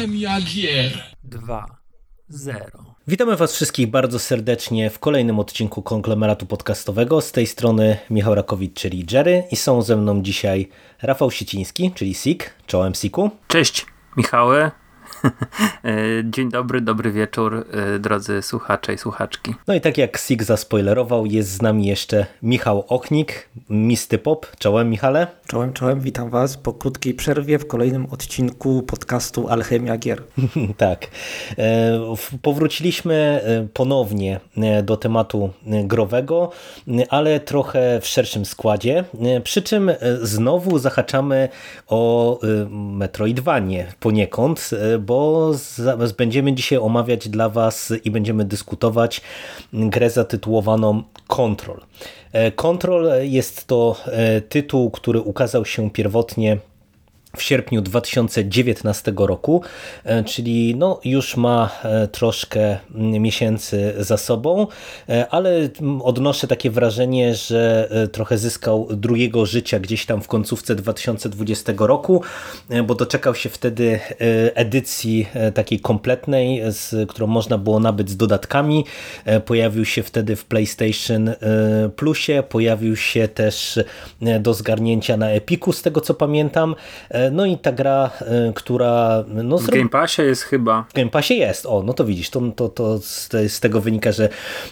Alchemia gier. 2 0 Witamy Was wszystkich bardzo serdecznie w kolejnym odcinku konglomeratu podcastowego. Z tej strony Michał Rakowicz, czyli Jerry, i są ze mną dzisiaj Rafał Sieciński, czyli Sik. Czołem Siku. Cześć, Michały. E, dzień dobry, dobry wieczór, e, drodzy słuchacze i słuchaczki. No i tak jak Sig zaspoilerował, jest z nami jeszcze Michał Ochnik, Misty Pop. Czołem Michale. Czołem, czołem, witam Was po krótkiej przerwie w kolejnym odcinku podcastu Alchemia Gier. tak. E, powróciliśmy ponownie do tematu growego, ale trochę w szerszym składzie, przy czym znowu zahaczamy o Metroidvanie poniekąd, bo będziemy dzisiaj omawiać dla Was i będziemy dyskutować grę zatytułowaną Control. E, Control jest to e, tytuł, który ukazał się pierwotnie w sierpniu 2019 roku, e, czyli no już ma e, troszkę miesięcy za sobą, e, ale odnoszę takie wrażenie, że trochę zyskał drugiego życia gdzieś tam w końcówce 2020 roku, bo doczekał się wtedy edycji takiej kompletnej, z, którą można było nabyć z dodatkami. Pojawił się wtedy w PlayStation Plusie, pojawił się też do zgarnięcia na Epiku, z tego co pamiętam. No i ta gra, y, która... No, w Game Passie jest chyba. W Game Passie jest, o, no to widzisz, to, to, to z, tego wynika, że,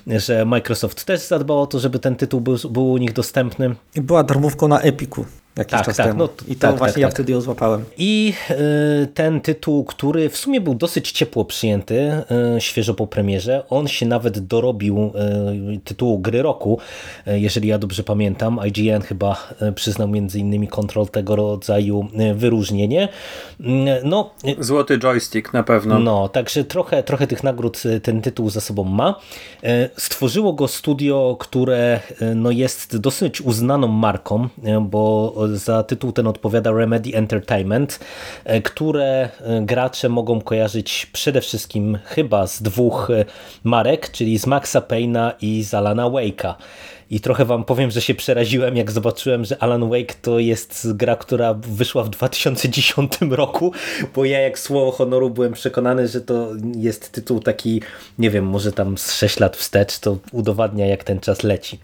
że Microsoft też zadbał o to, żeby ten tytuł był, był u nich dostępny. I była darmówką na Epiku jakiś tak, czas tak, temu. No, I to tak, właśnie tak, ja tak. wtedy ją złapałem. I y, ten tytuł, który w sumie był dosyć ciepło przyjęty, y, świeżo po premierze, on się nawet dorobił y, tytułu gry roku, y, jeżeli ja dobrze pamiętam. IGN chyba y, przyznał między innymi kontrol tego rodzaju y, wyróżnienie. No, Złoty joystick na pewno. No, także trochę, trochę tych nagród ten tytuł za sobą ma. Stworzyło go studio, które no, jest dosyć uznaną marką, bo za tytuł ten odpowiada Remedy Entertainment, e, które e, gracze mogą kojarzyć przede wszystkim chyba z dwóch e, marek, czyli z Maxa Payne'a i z Alana Wake'a. I trochę wam powiem, że się przeraziłem, jak zobaczyłem, że Alan Wake to jest gra, która wyszła w 2010 roku, bo ja jak słowo honoru byłem przekonany, że to jest tytuł taki, nie wiem, może tam z 6 lat wstecz, to udowadnia jak ten czas leci.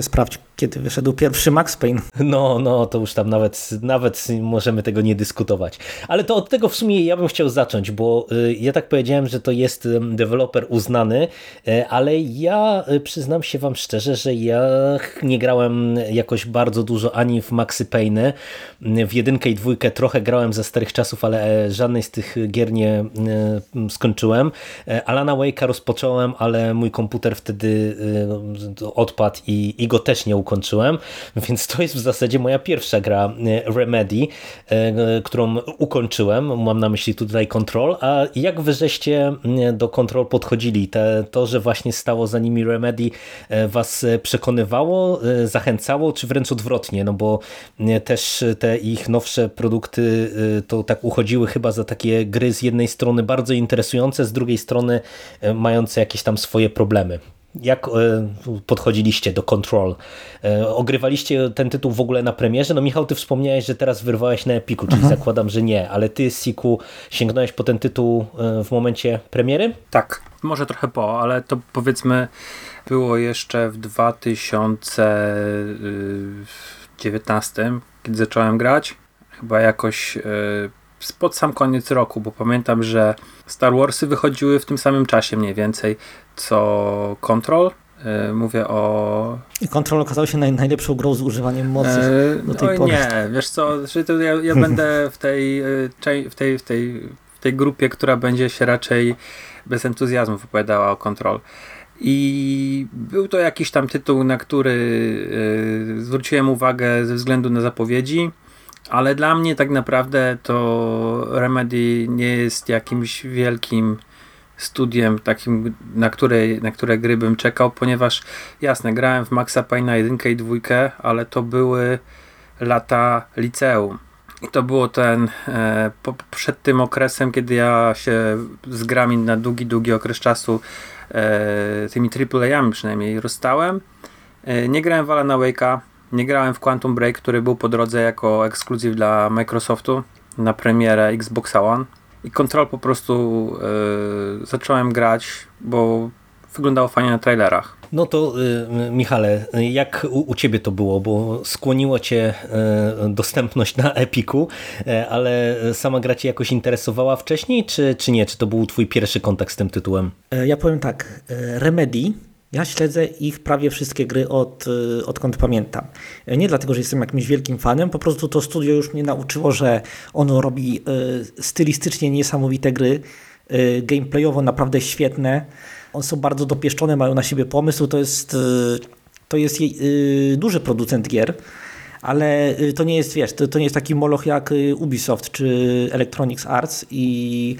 Sprawdź, kiedy wyszedł pierwszy Max Payne. No, no, to już tam nawet, nawet możemy tego nie dyskutować. Ale to od tego w sumie ja bym chciał zacząć, bo y, ja tak powiedziałem, że to jest deweloper uznany, y, ale ja y, przyznam się wam szczerze, że ja nie grałem jakoś bardzo dużo ani w Maxy Payne. W jedynkę i dwójkę trochę grałem ze starych czasów, ale e, żadnej z tych gier nie skończyłem. E, Alana Wake'a rozpocząłem, ale mój komputer wtedy odpadł i, i go też nie ukończyłem, więc to jest w zasadzie moja pierwsza gra Remedy, którą ukończyłem. Mam na myśli tutaj Control. A jak wy żeście do Control podchodzili? Te, to, że właśnie stało za nimi Remedy was przekonywało e, zachęcało, czy wręcz odwrotnie, no bo e, też te ich nowsze produkty e, to tak uchodziły chyba za takie gry z jednej strony bardzo interesujące, z drugiej strony mające jakieś tam swoje problemy. Jak podchodziliście do Control? Ogrywaliście ten tytuł w ogóle na premierze? No Michał, ty wspomniałeś, że teraz wyrwałeś na Epiku, czyli mhm. zakładam, że nie, ale ty, Siku, sięgnąłeś po ten tytuł w momencie premiery? Tak, może trochę po, ale to powiedzmy było jeszcze w 2019, kiedy zacząłem grać. Chyba jakoś e, spod sam koniec roku, bo pamiętam, że Star Warsy wychodziły w tym samym czasie mniej więcej co Control. E, mówię o... Control okazał się naj, najlepszą grą z używaniem mocy e, do tej pory. Nie, wiesz co, że to ja, ja będę w tej, w, tej, w, tej, w tej grupie, która będzie się raczej bez entuzjazmu wypowiadała o Control. I był to jakiś tam tytuł, na który y, zwróciłem uwagę ze względu na zapowiedzi, ale dla mnie tak naprawdę to Remedy nie jest jakimś wielkim studiem takim, na które, na które gry bym czekał, ponieważ jasne, grałem w Maxa Payne'a 1 i 2, ale to były lata liceum. I to było ten, e, po, przed tym okresem, kiedy ja się z grami na długi, długi okres czasu e, tymi AAA-ami przynajmniej rozstałem. E, nie grałem w Alana Wake'a, nie grałem w Quantum Break, który był po drodze jako ekskluzyw dla Microsoftu na premierę Xbox One. I Control po prostu zacząłem grać, bo wyglądało fajnie na trailerach. No to y, Michale, jak u, u, Ciebie to było? Bo skłoniło Cię y, dostępność na Epiku, y, ale sama gra Cię jakoś interesowała wcześniej, czy, czy nie? Czy to był Twój pierwszy kontakt z tym tytułem? Ja powiem tak, Remedy ja śledzę ich prawie wszystkie gry od, odkąd pamiętam. Nie dlatego, że jestem jakimś wielkim fanem, po prostu to studio już mnie nauczyło, że ono robi stylistycznie niesamowite gry, gameplayowo naprawdę świetne. One są bardzo dopieszczone, mają na siebie pomysł. To jest, y, to jest y, duży producent gier, ale y, to nie jest, wiesz, to, to nie jest taki moloch jak Ubisoft czy Electronics Arts i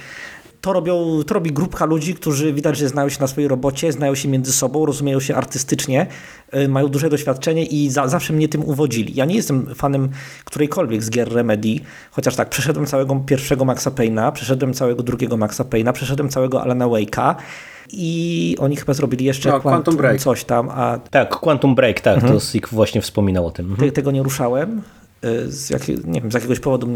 to, robią, to robi grupka ludzi, którzy widać, że znają się na swojej robocie, znają się między sobą, rozumieją się artystycznie, mają duże doświadczenie i za, zawsze mnie tym uwodzili. Ja nie jestem fanem którejkolwiek z gier Remedy, chociaż tak, przeszedłem całego pierwszego Maxa Payne'a, przeszedłem całego drugiego Maxa Payne'a, przeszedłem całego Alana Wake'a, i oni chyba zrobili jeszcze no, Quantum, Break. coś tam. A... Tak, Quantum Break, tak, mhm. to Sik właśnie wspominał o tym. Mhm. tego nie ruszałem. Y, z, jak, nie wiem, z jakiegoś powodu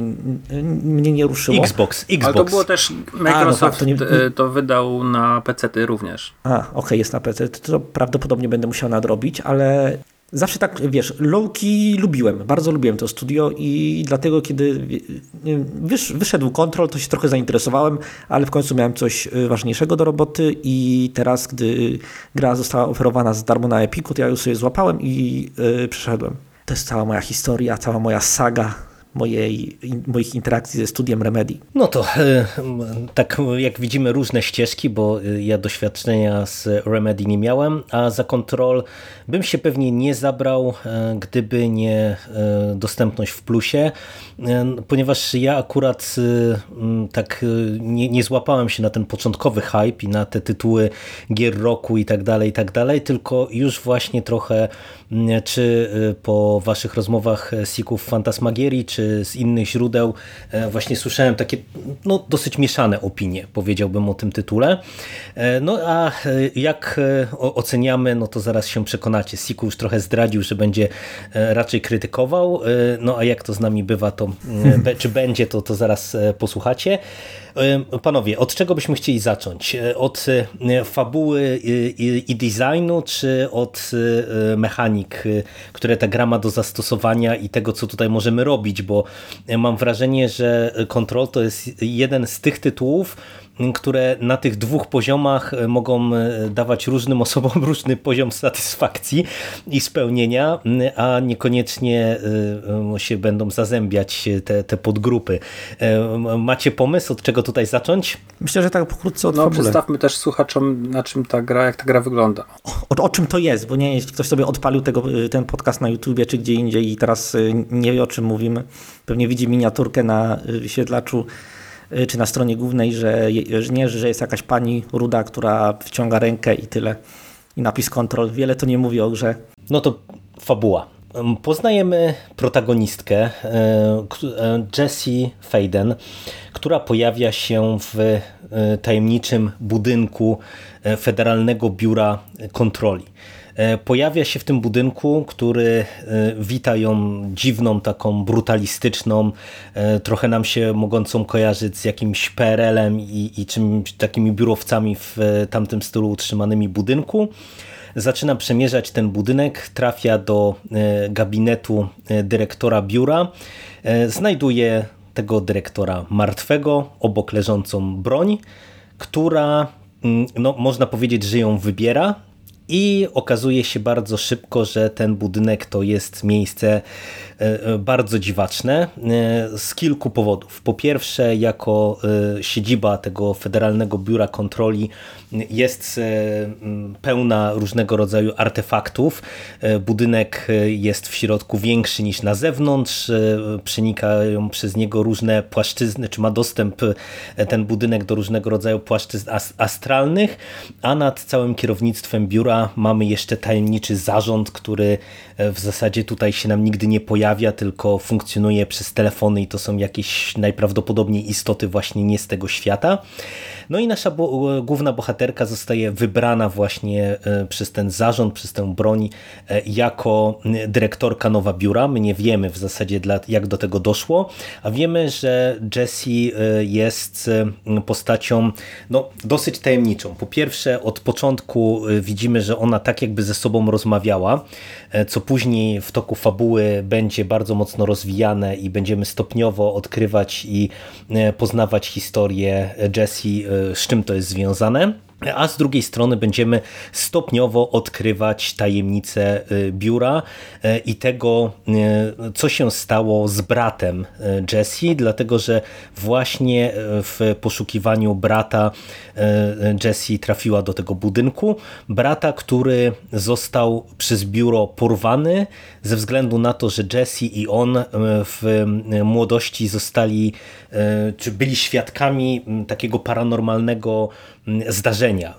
mnie nie ruszyło. Xbox, Xbox. Ale to było też Microsoft A, no to, nie... Y, to, wydał na PC również. A, okej, okay, jest na PC. To prawdopodobnie będę musiał nadrobić, ale Zawsze tak, wiesz, Lowki lubiłem, bardzo lubiłem to studio i dlatego kiedy wysz, wyszedł kontrol, to się trochę zainteresowałem, ale w końcu miałem coś y, ważniejszego do roboty i teraz, gdy gra została oferowana za darmo na Epiku, to ja ją sobie złapałem i yy, przeszedłem. To jest cała moja historia, cała moja saga mojej, moich interakcji ze studiem Remedy. No to e, tak jak widzimy różne ścieżki, bo e, ja doświadczenia z Remedy nie miałem, a za kontrol bym się pewnie nie zabrał, e, gdyby nie dostępność w plusie, ponieważ ja akurat tak nie, nie złapałem się na ten początkowy hype i na te tytuły gier roku i tak dalej, i tak dalej, tylko już właśnie trochę czy po waszych rozmowach Sików Fantasmagierii, czy czy z innych źródeł e, właśnie słyszałem takie no, dosyć mieszane opinie, powiedziałbym o tym tytule. E, no a e, jak oceniamy, no to zaraz się przekonacie. Siku już trochę zdradził, że będzie raczej krytykował, no a jak to z nami bywa, to czy będzie, to, to zaraz posłuchacie. Panowie, od czego byśmy chcieli zacząć? Od fabuły i designu, czy od mechanik, które ta gra ma do zastosowania i tego, co tutaj możemy robić? Bo mam wrażenie, że Control to jest jeden z tych tytułów, które na tych dwóch poziomach e, mogą e, dawać różnym osobom różny poziom satysfakcji i spełnienia, a niekoniecznie e, się będą zazębiać te, te podgrupy. Macie pomysł, od czego tutaj zacząć? Myślę, że tak pokrótce od No przedstawmy też słuchaczom, na czym ta gra, jak ta gra wygląda. O, o czym to jest, bo nie jeśli ktoś sobie odpalił tego, ten podcast na YouTubie czy gdzie indziej i teraz nie wie o czym mówimy, pewnie widzi miniaturkę na wyświetlaczu czy na stronie głównej, że, nie, że jest jakaś pani ruda, która wciąga rękę i tyle. I napis kontrol. Wiele to nie mówi o grze. No to fabuła. Poznajemy protagonistkę e, e, Jessie Faden, która pojawia się w e, tajemniczym budynku Federalnego Biura Kontroli. E, pojawia się w tym budynku, który e, wita ją dziwną, taką brutalistyczną, e, trochę nam się mogącą kojarzyć z jakimś PRL-em i, i czymś takimi biurowcami w tamtym stylu utrzymanymi budynku. Zaczyna przemierzać ten budynek, trafia do gabinetu dyrektora biura, znajduje tego dyrektora martwego, obok leżącą broń, która mm, no, można powiedzieć, że ją wybiera, i okazuje się bardzo szybko, że ten budynek to jest miejsce e, e, bardzo dziwaczne e, z kilku powodów. Po pierwsze, jako siedziba tego Federalnego Biura Kontroli jest pełna różnego rodzaju artefaktów. Budynek jest w środku większy niż na zewnątrz. Przenikają przez niego różne płaszczyzny, czy ma dostęp ten budynek do różnego rodzaju płaszczyzn astralnych, a nad całym kierownictwem biura mamy jeszcze tajemniczy zarząd, który w zasadzie tutaj się nam nigdy nie pojawia, tylko funkcjonuje przez telefony i to są jakieś najprawdopodobniej istoty właśnie nie z tego świata. No i nasza bo główna bohaterka zostaje wybrana właśnie przez ten zarząd, przez tę broń jako dyrektorka nowa biura. My nie wiemy w zasadzie jak do tego doszło, a wiemy, że Jessie jest postacią no, dosyć tajemniczą. Po pierwsze od początku widzimy, że ona tak jakby ze sobą rozmawiała, co później w toku fabuły będzie bardzo mocno rozwijane i będziemy stopniowo odkrywać i e, poznawać historię Jessie, e, z czym to jest związane a z drugiej strony będziemy stopniowo odkrywać tajemnice y, biura y, i tego, y, co się stało z bratem Jessie, dlatego że właśnie w poszukiwaniu brata Jessie trafiła do tego budynku. Brata, który został przez biuro porwany ze względu na to, że Jessie i on w młodości zostali, czy byli świadkami takiego paranormalnego zdarzenia. E,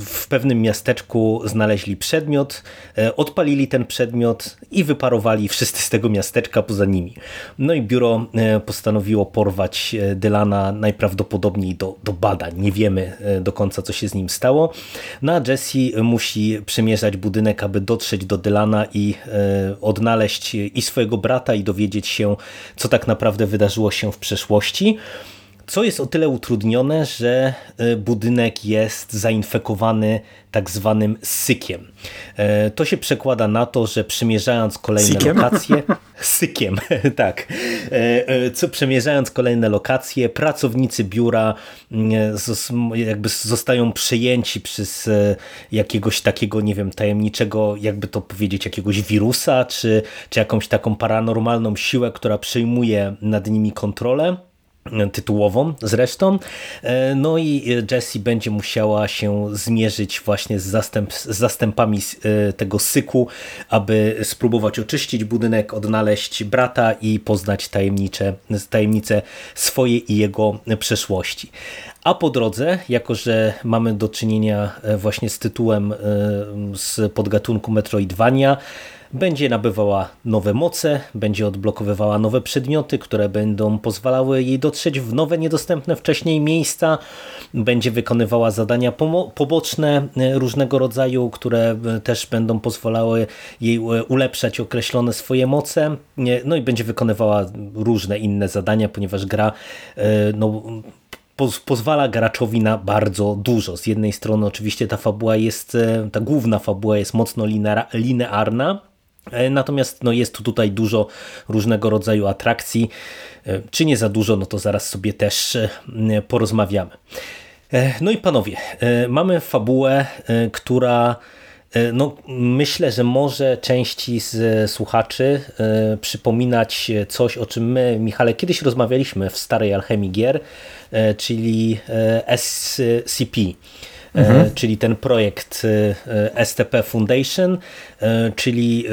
w pewnym miasteczku znaleźli przedmiot, e, odpalili ten przedmiot i wyparowali wszyscy z tego miasteczka poza nimi. No i biuro e, postanowiło porwać Dylana najprawdopodobniej do, do badań. Nie wiemy do końca, co się z nim stało. No a Jesse musi przemierzać budynek, aby dotrzeć do Dylana i odnaleźć i swojego brata i dowiedzieć się, co tak naprawdę wydarzyło się w przeszłości co jest o tyle utrudnione, że e, budynek jest zainfekowany tak zwanym sykiem. E, to się przekłada na to, że przemierzając kolejne sykiem? lokacje, sykiem, tak, e, co przemierzając kolejne lokacje, pracownicy biura mm, jakby zostają przejęci przez jakiegoś takiego, nie wiem, tajemniczego, jakby to powiedzieć, jakiegoś wirusa, czy, czy jakąś taką paranormalną siłę, która przejmuje nad nimi kontrolę tytułową zresztą. E, no i Jessie będzie musiała się zmierzyć właśnie z, zastęp, z zastępami e, tego syku, aby spróbować oczyścić budynek, odnaleźć brata i poznać tajemnicze, tajemnice swojej i jego przeszłości. A po drodze, jako że mamy do czynienia e, właśnie z tytułem z podgatunku Metroidvania, będzie nabywała nowe moce, będzie odblokowywała nowe przedmioty, które będą pozwalały jej dotrzeć w nowe, niedostępne wcześniej miejsca, będzie wykonywała zadania poboczne e, różnego rodzaju, które e, też będą pozwalały jej e, ulepszać określone swoje moce, no i będzie wykonywała różne inne zadania, ponieważ gra no, pozwala graczowi na bardzo dużo. Z jednej strony oczywiście ta fabuła jest, ta główna fabuła jest mocno linearna, natomiast no, jest tu tutaj dużo różnego rodzaju atrakcji. E, czy nie za dużo, no to zaraz sobie też e, porozmawiamy. No i panowie, mamy fabułę, która no, myślę, że może części z słuchaczy przypominać coś, o czym my, Michale, kiedyś rozmawialiśmy w starej alchemii gier, czyli SCP. Mhm. E, czyli ten projekt e, STP Foundation, e, czyli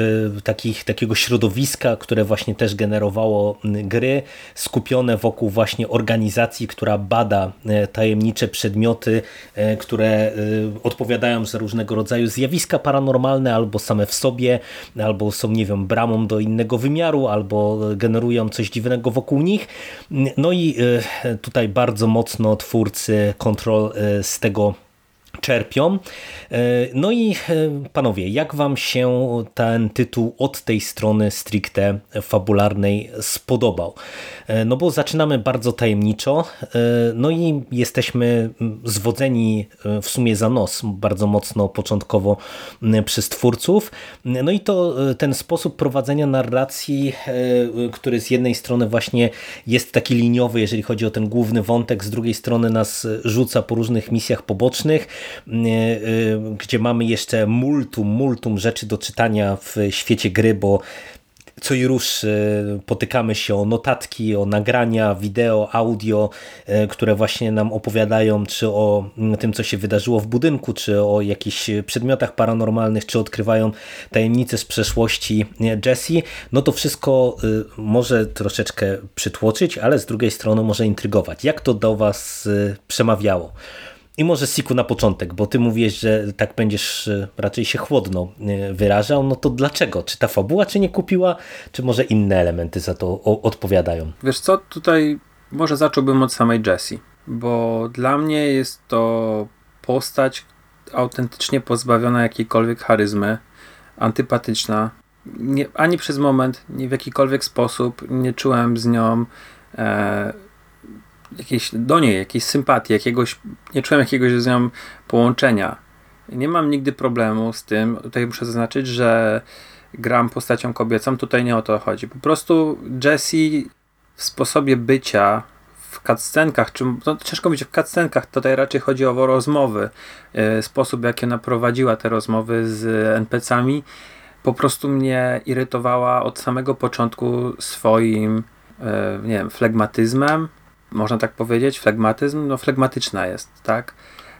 takich, takiego środowiska, które właśnie też generowało gry, skupione wokół właśnie organizacji, która bada tajemnicze przedmioty, które odpowiadają za różnego rodzaju zjawiska paranormalne albo same w sobie, albo są, nie wiem, bramą do innego wymiaru, albo generują coś dziwnego wokół nich. No i tutaj bardzo mocno twórcy Control z tego czerpią. E, no i e, panowie, jak wam się ten tytuł od tej strony stricte fabularnej spodobał? E, no bo zaczynamy bardzo tajemniczo, no i jesteśmy zwodzeni w sumie za nos bardzo mocno początkowo przez twórców. No i to ten sposób prowadzenia narracji, który z jednej strony właśnie jest taki liniowy, jeżeli chodzi o ten główny wątek, z drugiej strony nas rzuca po różnych misjach pobocznych, gdzie mamy jeszcze multum, multum rzeczy do czytania w świecie gry, bo co i rusz y, potykamy się o notatki, o nagrania, wideo, audio, y, które właśnie nam opowiadają czy o mm, tym, co się wydarzyło w budynku, czy o jakichś przedmiotach paranormalnych, czy odkrywają tajemnice z przeszłości Jessie. No to wszystko może troszeczkę przytłoczyć, ale z drugiej strony może intrygować. Jak to do Was przemawiało? I może Siku na początek, bo ty mówisz, że tak będziesz e, raczej się chłodno e, wyrażał, no to dlaczego? Czy ta fabuła cię nie kupiła, czy może inne elementy za to odpowiadają? Wiesz co, tutaj może zacząłbym od samej Jessie, bo dla mnie jest to postać autentycznie pozbawiona jakiejkolwiek charyzmy, antypatyczna. Nie, ani przez moment, nie w jakikolwiek sposób nie czułem z nią e, jakiejś, do niej jakiejś sympatii, jakiegoś, nie czułem jakiegoś z nią połączenia. Nie mam nigdy problemu z tym, tutaj muszę zaznaczyć, że gram postacią kobiecą, tutaj nie o to chodzi. Po prostu Jessie w sposobie bycia w cutscenkach, czy no, ciężko mówić w cutscenkach, tutaj raczej chodzi o rozmowy, e, sposób jaki ona prowadziła te rozmowy z NPC-ami, po prostu mnie irytowała od samego początku swoim, e, nie wiem, flegmatyzmem, można tak powiedzieć, flegmatyzm, no flegmatyczna jest, tak?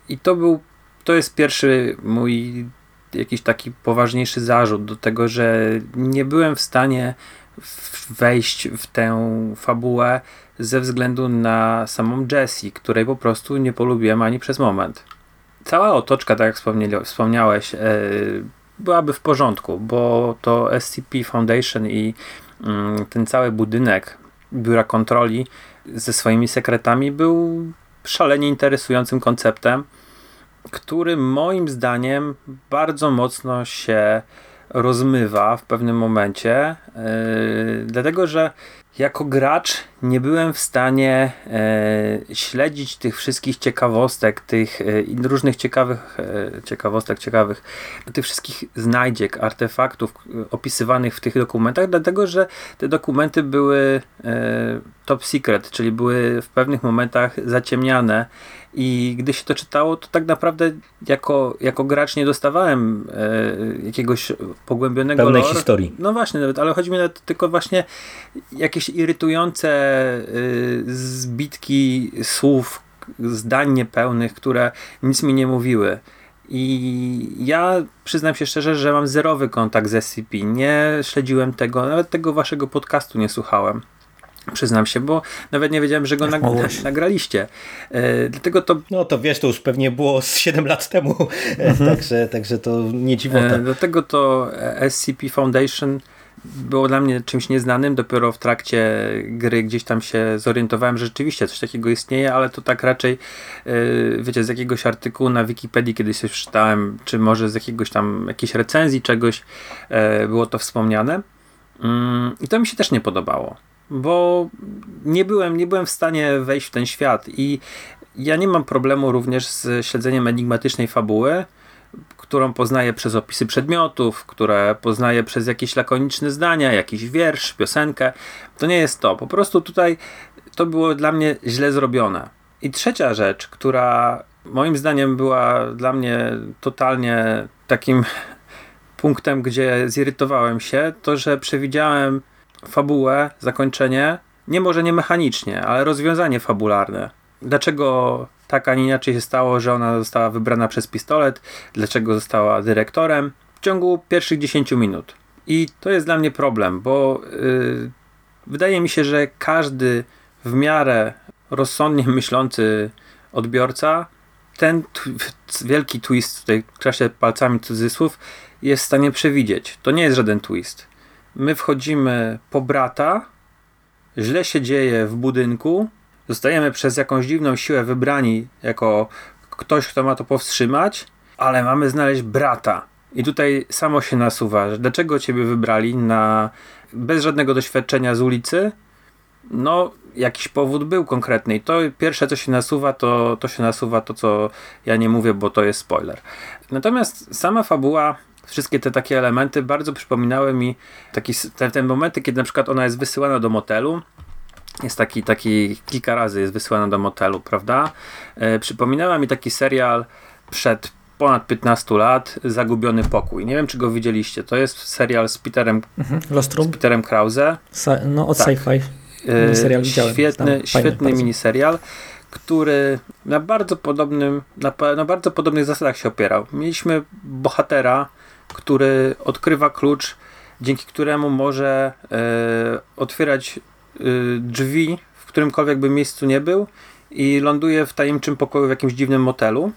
I to był, to jest pierwszy mój jakiś taki poważniejszy zarzut do tego, że nie byłem w stanie wejść w tę fabułę ze względu na samą Jessie, której po prostu nie polubiłem ani przez moment. Cała otoczka, tak jak wspomniałeś, yy, byłaby w porządku, bo to SCP Foundation i yy, ten cały budynek biura kontroli ze swoimi sekretami był szalenie interesującym konceptem, który moim zdaniem bardzo mocno się rozmywa w pewnym momencie, yy, dlatego że jako gracz nie byłem w stanie e, śledzić tych wszystkich ciekawostek, tych e, różnych ciekawych e, ciekawostek, ciekawych, tych wszystkich znajdziek, artefaktów e, opisywanych w tych dokumentach, dlatego że te dokumenty były e, top secret, czyli były w pewnych momentach zaciemniane i gdy się to czytało, to tak naprawdę jako, jako gracz nie dostawałem e, jakiegoś pogłębionego Pełnej lore. historii. No właśnie, nawet, ale chodzi mi nawet tylko właśnie jakieś irytujące y, zbitki słów, zdań niepełnych, które nic mi nie mówiły. I ja przyznam się szczerze, że mam zerowy kontakt z SCP. Nie śledziłem tego, nawet tego waszego podcastu nie słuchałem. Przyznam się, bo nawet nie wiedziałem, że go nag nagraliście. E, dlatego to. No to wiesz, to już pewnie było z 7 lat temu, mhm. także, także to nie dziwota. E, dlatego to SCP Foundation było dla mnie czymś nieznanym. Dopiero w trakcie gry gdzieś tam się zorientowałem, że rzeczywiście coś takiego istnieje, ale to tak raczej, yy, wiecie, z jakiegoś artykułu na Wikipedii kiedyś się przeczytałem, czy może z jakiegoś tam jakiejś recenzji czegoś było to wspomniane. Yy, I to mi się też nie podobało bo nie byłem, nie byłem w stanie wejść w ten świat i ja nie mam problemu również z śledzeniem enigmatycznej fabuły, którą poznaję przez opisy przedmiotów, które poznaję przez jakieś lakoniczne zdania, jakiś wiersz, piosenkę. To nie jest to. Po prostu tutaj to było dla mnie źle zrobione. I trzecia rzecz, która moim zdaniem była dla mnie totalnie takim punktem, gdzie zirytowałem się, to że przewidziałem fabułę, zakończenie, nie może nie mechanicznie, ale rozwiązanie fabularne. Dlaczego tak, a nie inaczej się stało, że ona została wybrana przez pistolet, dlaczego została dyrektorem w ciągu pierwszych 10 minut. I to jest dla mnie problem, bo yy, wydaje mi się, że każdy w miarę rozsądnie myślący odbiorca ten wielki twist, tutaj kreślę palcami cudzysłów, jest w stanie przewidzieć. To nie jest żaden twist. My wchodzimy po brata, źle się dzieje w budynku, zostajemy przez jakąś dziwną siłę wybrani jako ktoś, kto ma to powstrzymać, ale mamy znaleźć brata. I tutaj samo się nasuwa, że dlaczego ciebie wybrali na bez żadnego doświadczenia z ulicy? No, jakiś powód był konkretny. I to pierwsze, co się nasuwa, to, to się nasuwa to, co ja nie mówię, bo to jest spoiler. Natomiast sama fabuła wszystkie te takie elementy bardzo przypominały mi taki, te, te momenty, kiedy na przykład ona jest wysyłana do motelu, jest taki, taki kilka razy jest wysyłana do motelu, prawda? E, przypominała mi taki serial przed ponad 15 lat, Zagubiony Pokój. Nie wiem, czy go widzieliście. To jest serial z Peterem, mhm. Lost Room? Z Peterem Krause. Sa no, od tak. sci-fi. E, serial widziałem. Świetny, świetny miniserial, który na bardzo podobnym, na, na bardzo podobnych zasadach się opierał. Mieliśmy bohatera, który odkrywa klucz, dzięki któremu może e, otwierać e, drzwi w którymkolwiek by miejscu nie był i ląduje w tajemniczym pokoju w jakimś dziwnym motelu.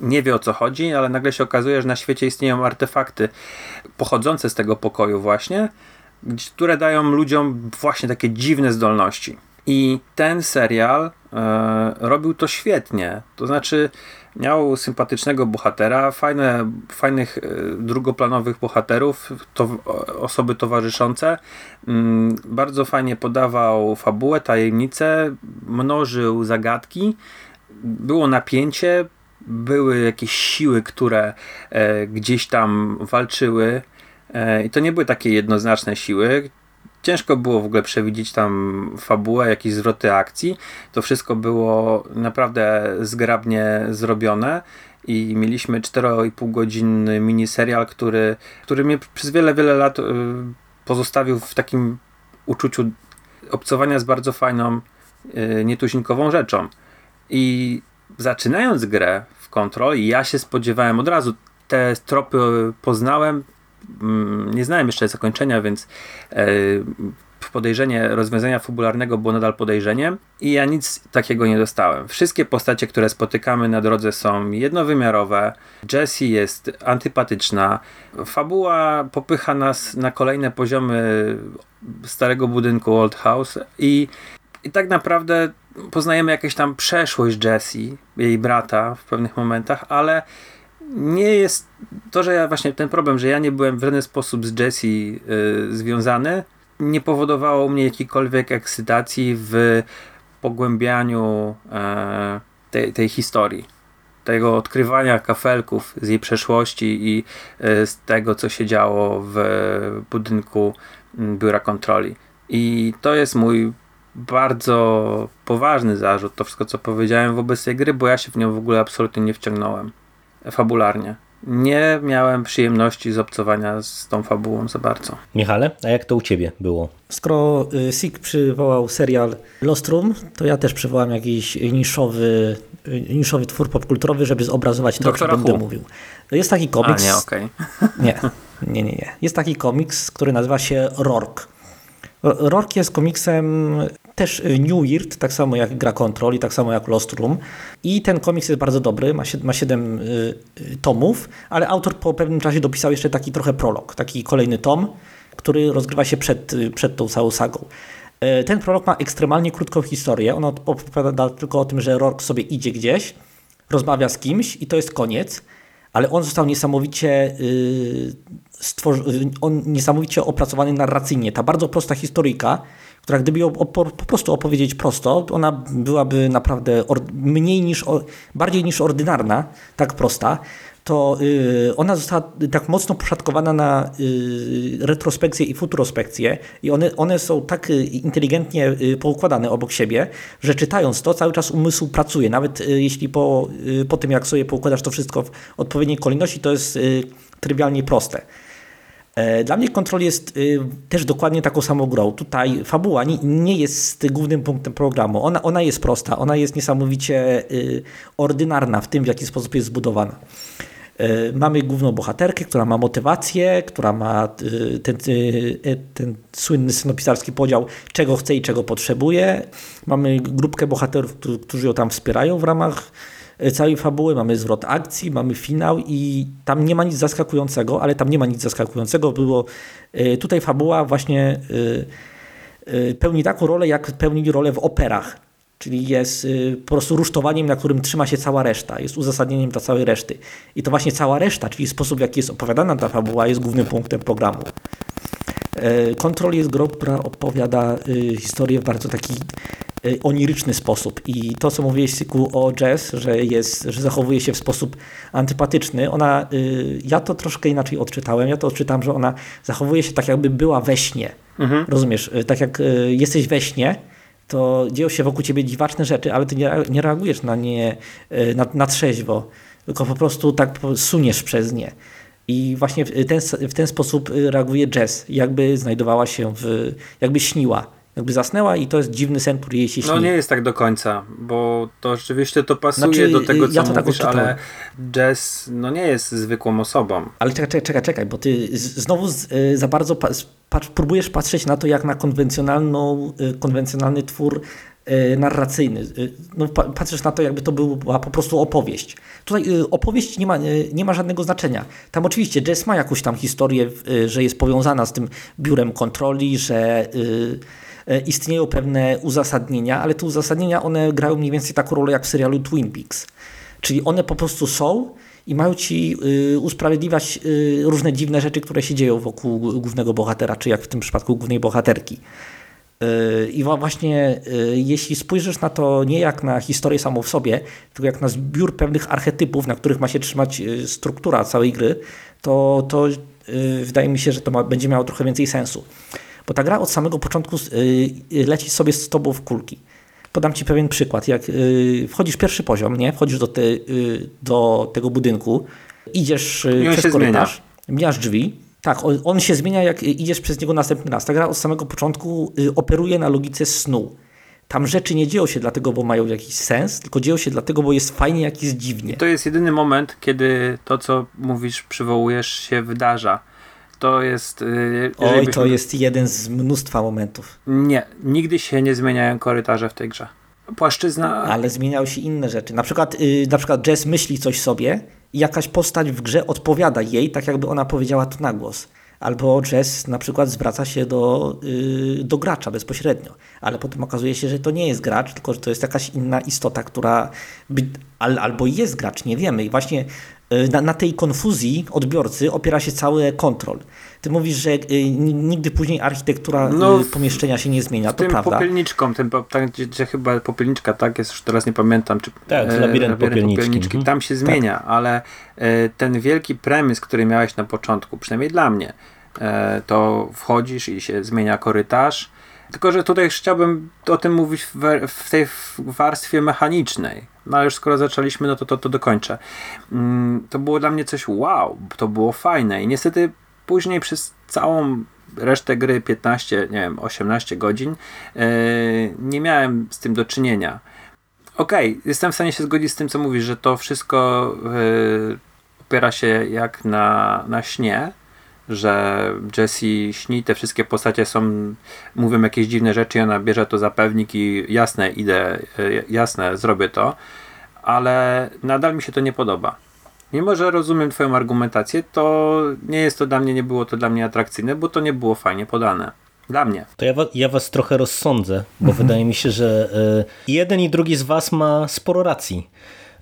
Nie wie o co chodzi, ale nagle się okazuje, że na świecie istnieją artefakty pochodzące z tego pokoju właśnie, które dają ludziom właśnie takie dziwne zdolności. I ten serial e, robił to świetnie. To znaczy, miał sympatycznego bohatera, fajne, fajnych e, drugoplanowych bohaterów, to, osoby towarzyszące. Mm, bardzo fajnie podawał fabułę, tajemnice, mnożył zagadki. Było napięcie, były jakieś siły, które e, gdzieś tam walczyły. E, I to nie były takie jednoznaczne siły ciężko było w ogóle przewidzieć tam fabułę, jakieś zwroty akcji. To wszystko było naprawdę zgrabnie zrobione i mieliśmy 4,5 godzinny miniserial, który, który mnie przez wiele, wiele lat y, pozostawił w takim uczuciu obcowania z bardzo fajną, y, nietuzinkową rzeczą. I zaczynając grę w Control, ja się spodziewałem od razu, te tropy poznałem, nie znałem jeszcze zakończenia, więc e, podejrzenie rozwiązania fabularnego było nadal podejrzeniem i ja nic takiego nie dostałem. Wszystkie postacie, które spotykamy na drodze są jednowymiarowe. Jessie jest antypatyczna. Fabuła popycha nas na kolejne poziomy starego budynku Old House i, i tak naprawdę poznajemy jakąś tam przeszłość Jessie, jej brata w pewnych momentach, ale nie jest to, że ja właśnie ten problem, że ja nie byłem w żaden sposób z Jessie y, związany, nie powodowało mnie jakiejkolwiek ekscytacji w pogłębianiu e, tej, tej historii. Tego odkrywania kafelków z jej przeszłości i e, z tego, co się działo w budynku biura kontroli. I to jest mój bardzo poważny zarzut, to wszystko, co powiedziałem wobec tej gry, bo ja się w nią w ogóle absolutnie nie wciągnąłem fabularnie. Nie miałem przyjemności z obcowania z tą fabułą za bardzo. Michale, a jak to u ciebie było? Skoro y, Sik przywołał serial Lost Room, to ja też przywołam jakiś niszowy, y, niszowy twór popkulturowy, żeby zobrazować to, o czym będę mówił. Jest taki komiks. A, nie, okej. Okay. Nie, nie, nie, nie. Jest taki komiks, który nazywa się Rork. Rork jest komiksem też y, New Weird, tak samo jak Gra Control i tak samo jak Lost Room. I ten komiks jest bardzo dobry, ma, ma 7 y, y, tomów, ale autor po pewnym czasie dopisał jeszcze taki trochę prolog, taki kolejny tom, który rozgrywa się przed, przed tą całą sagą. Ten prolog ma ekstremalnie krótką historię. On opowiada tylko o tym, że Rork sobie idzie gdzieś, rozmawia z kimś i to jest koniec, ale on został niesamowicie stworzy, on niesamowicie opracowany narracyjnie. Ta bardzo prosta historyjka która gdyby ją po, prostu opowiedzieć prosto, ona byłaby naprawdę mniej niż, bardziej niż ordynarna, tak prosta, to y, ona została tak mocno poszatkowana na y, retrospekcję i futurospekcję i one, one są tak y, inteligentnie poukładane obok siebie, że czytając to cały czas umysł pracuje. Nawet jeśli po, po tym jak sobie poukładasz to wszystko w odpowiedniej kolejności, to jest trywialnie proste. E, dla mnie Control jest y, też dokładnie taką samą grą. Tutaj fabuła nie jest głównym punktem programu. Ona, ona jest prosta, ona jest niesamowicie y, ordynarna w tym, w jaki sposób jest zbudowana. E, mamy główną bohaterkę, która ma motywację, która ma y, ten, ten słynny scenopisarski podział, czego chce i czego potrzebuje. Mamy grupkę bohaterów, którzy ją tam wspierają w ramach całej fabuły, mamy zwrot akcji, mamy finał i tam nie ma nic zaskakującego, ale tam nie ma nic zaskakującego. Było e, tutaj fabuła właśnie e, pełni taką rolę, jak pełni rolę w operach. Czyli jest po prostu rusztowaniem, na którym trzyma się cała reszta, jest uzasadnieniem dla całej reszty. I to właśnie cała reszta, czyli sposób, w jaki jest opowiadana ta fabuła, jest głównym punktem programu. Kontrol jest grą, która opowiada historię w bardzo taki oniryczny sposób. I to, co mówiłeś, Siku, o jazz, że, jest, że zachowuje się w sposób antypatyczny, ona, y, ja to troszkę inaczej odczytałem. Ja to odczytam, że ona zachowuje się tak, jakby była we śnie. Mhm. Rozumiesz? Y, tak jak jesteś we śnie, to dzieją się wokół ciebie dziwaczne rzeczy, ale ty nie, nie reagujesz na nie na, na trzeźwo, tylko po prostu tak suniesz przez nie. I właśnie w ten, w ten sposób reaguje jazz, jakby znajdowała się w, jakby śniła jakby zasnęła i to jest dziwny sen, który jej się śni. No nie jest tak do końca, bo to rzeczywiście to pasuje znaczy, do tego, co ja to tak mówisz, ale Jazz no nie jest zwykłą osobą. Ale czekaj, czekaj, czekaj, bo ty znowu y, za bardzo próbujesz patrzeć na to jak na konwencjonalną, y, konwencjonalny twór narracyjny. No, patrzysz na to, jakby to była po prostu opowieść. Tutaj opowieść nie ma, nie ma żadnego znaczenia. Tam oczywiście Jess ma jakąś tam historię, że jest powiązana z tym biurem kontroli, że istnieją pewne uzasadnienia, ale te uzasadnienia one grają mniej więcej taką rolę jak w serialu Twin Peaks. Czyli one po prostu są i mają ci y, usprawiedliwiać y, różne dziwne rzeczy, które się dzieją wokół głównego bohatera, czy jak w tym przypadku głównej bohaterki. Y, I właśnie jeśli spojrzysz na to nie jak na historię samą w sobie, tylko jak na zbiór pewnych archetypów, na których ma się trzymać struktura całej gry, to, to wydaje mi się, że to ma, będzie miało trochę więcej sensu. Bo ta gra od samego początku leci sobie z tobą w kulki. Podam Ci pewien przykład. Jak y, wchodzisz pierwszy poziom, nie? wchodzisz do, te, y, do tego budynku, idziesz y, przez korytarz, mijasz drzwi, tak, on, się zmienia jak idziesz przez niego następny raz. Ta gra od samego początku operuje na logice snu. Tam rzeczy nie dzieją się dlatego, bo mają jakiś sens, tylko dzieją się dlatego, bo jest fajnie, jak jest dziwnie. To jest jedyny moment, kiedy to, co mówisz, przywołujesz, się wydarza. To jest. Yy, Oj, byśmy... to jest jeden z mnóstwa momentów. Nie, nigdy się nie zmieniają korytarze w tej grze. Płaszczyzna. Ale zmieniały się inne rzeczy. Na przykład, yy, na przykład Jess myśli coś sobie i jakaś postać w grze odpowiada jej, tak jakby ona powiedziała to na głos. Albo Jess na przykład zwraca się do, yy, do gracza bezpośrednio, ale potem okazuje się, że to nie jest gracz, tylko że to jest jakaś inna istota, która by, al, albo jest gracz, nie wiemy. I właśnie Y, na, na, tej konfuzji odbiorcy opiera się cały kontrol. Ty mówisz, że y, nigdy później architektura y, no, pomieszczenia się nie zmienia, to tym prawda. popielniczką, tym, tak, gdzie, gdzie, chyba popielniczka, tak jest, już teraz nie pamiętam. Czy, tak, e, labirynt popielniczki. popielniczki. Tam się tak. zmienia, ale e, ten wielki premis, który miałeś na początku, przynajmniej dla mnie, e, to wchodzisz i się zmienia korytarz, tylko, że tutaj chciałbym o tym mówić w, w tej warstwie mechanicznej. No ale już skoro zaczęliśmy, no to to, to dokończę. Mm, to było dla mnie coś wow, to było fajne i niestety później przez całą resztę gry 15, nie wiem, 18 godzin yy, nie miałem z tym do czynienia. Okej, okay, jestem w stanie się zgodzić z tym, co mówisz, że to wszystko yy, opiera się jak na, na śnie, że Jessie śni, te wszystkie postacie są, mówią jakieś dziwne rzeczy i ona bierze to za pewnik i jasne, idę, e, jasne, zrobię to, ale nadal mi się to nie podoba. Mimo, że rozumiem twoją argumentację, to nie jest to dla mnie, nie było to dla mnie atrakcyjne, bo to nie było fajnie podane. Dla mnie. To ja, ja was trochę rozsądzę, bo mhm. wydaje mi się, że y, jeden i drugi z was ma sporo racji.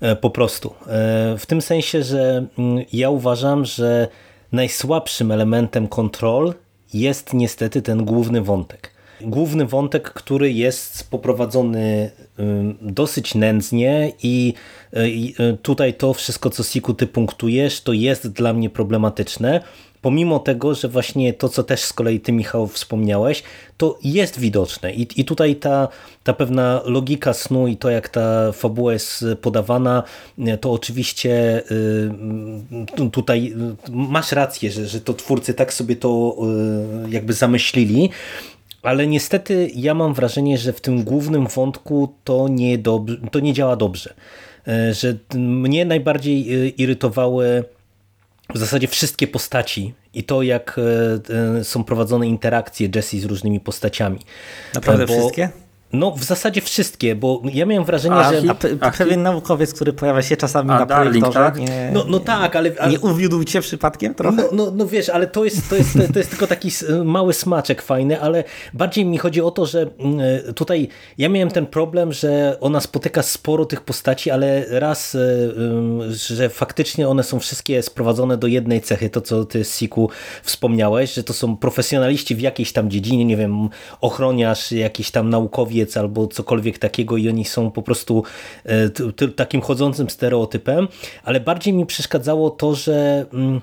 Y, po prostu. Y, w tym sensie, że mm, ja uważam, że najsłabszym elementem kontrol jest niestety ten główny wątek. Główny wątek, który jest poprowadzony dosyć nędznie i y, tutaj to wszystko, co Siku ty punktujesz, to jest dla mnie problematyczne, pomimo tego, że właśnie to, co też z kolei ty, Michał, wspomniałeś, to jest widoczne. I, i tutaj ta, ta pewna logika snu i to, jak ta fabuła jest podawana, to oczywiście y, tutaj masz rację, że, że to twórcy tak sobie to y, jakby zamyślili, ale niestety ja mam wrażenie, że w tym głównym wątku to nie, to nie działa dobrze. Y, że mnie najbardziej irytowały w zasadzie wszystkie postaci i to, jak e, e, są prowadzone interakcje Jesse z różnymi postaciami. Naprawdę Bo, wszystkie? No w zasadzie wszystkie, bo ja miałem wrażenie, a, że... A, pewien naukowiec, który pojawia się czasami a, na Darling, tak? nie, no, no tak, ale, ale... Nie uwiódł cię przypadkiem trochę? No, no, no wiesz, ale to jest, to, jest, to jest tylko taki mały smaczek fajny, ale bardziej mi chodzi o to, że mm, e, tutaj ja miałem ten problem, że ona spotyka sporo tych postaci, ale raz, e, że faktycznie one są wszystkie sprowadzone do jednej cechy, to co ty Siku wspomniałeś, że to są profesjonaliści w jakiejś tam dziedzinie, nie wiem, ochroniarz, jakiś tam naukowiec, albo cokolwiek takiego i oni są po prostu e, takim chodzącym stereotypem, ale bardziej mi przeszkadzało to, że mm,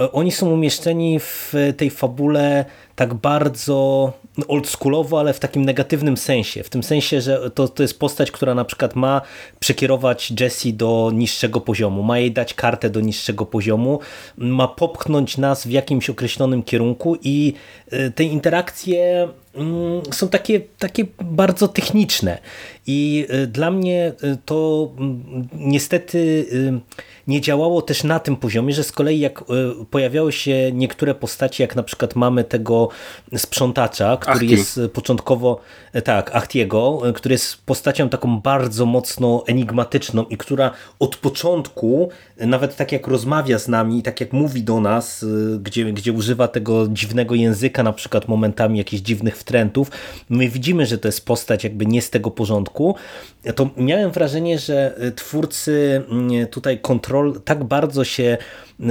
e, oni są umieszczeni w tej fabule tak bardzo oldschoolowo, ale w takim negatywnym sensie. W tym sensie, że to, to jest postać, która na przykład ma przekierować Jessie do niższego poziomu, ma jej dać kartę do niższego poziomu, ma popchnąć nas w jakimś określonym kierunku i e, te interakcje są takie, takie bardzo techniczne i dla mnie to mm, niestety nie działało też na tym poziomie, że z kolei jak pojawiały się niektóre postacie, jak na przykład mamy tego sprzątacza, który Achti. jest początkowo, tak, Achtiego, który jest postacią taką bardzo mocno enigmatyczną i która od początku, nawet tak jak rozmawia z nami, tak jak mówi do nas, gdzie, gdzie używa tego dziwnego języka, na przykład momentami jakichś dziwnych wtrętów, my widzimy, że to jest postać jakby nie z tego porządku, to miałem wrażenie, że twórcy mm, tutaj kontrol tak bardzo się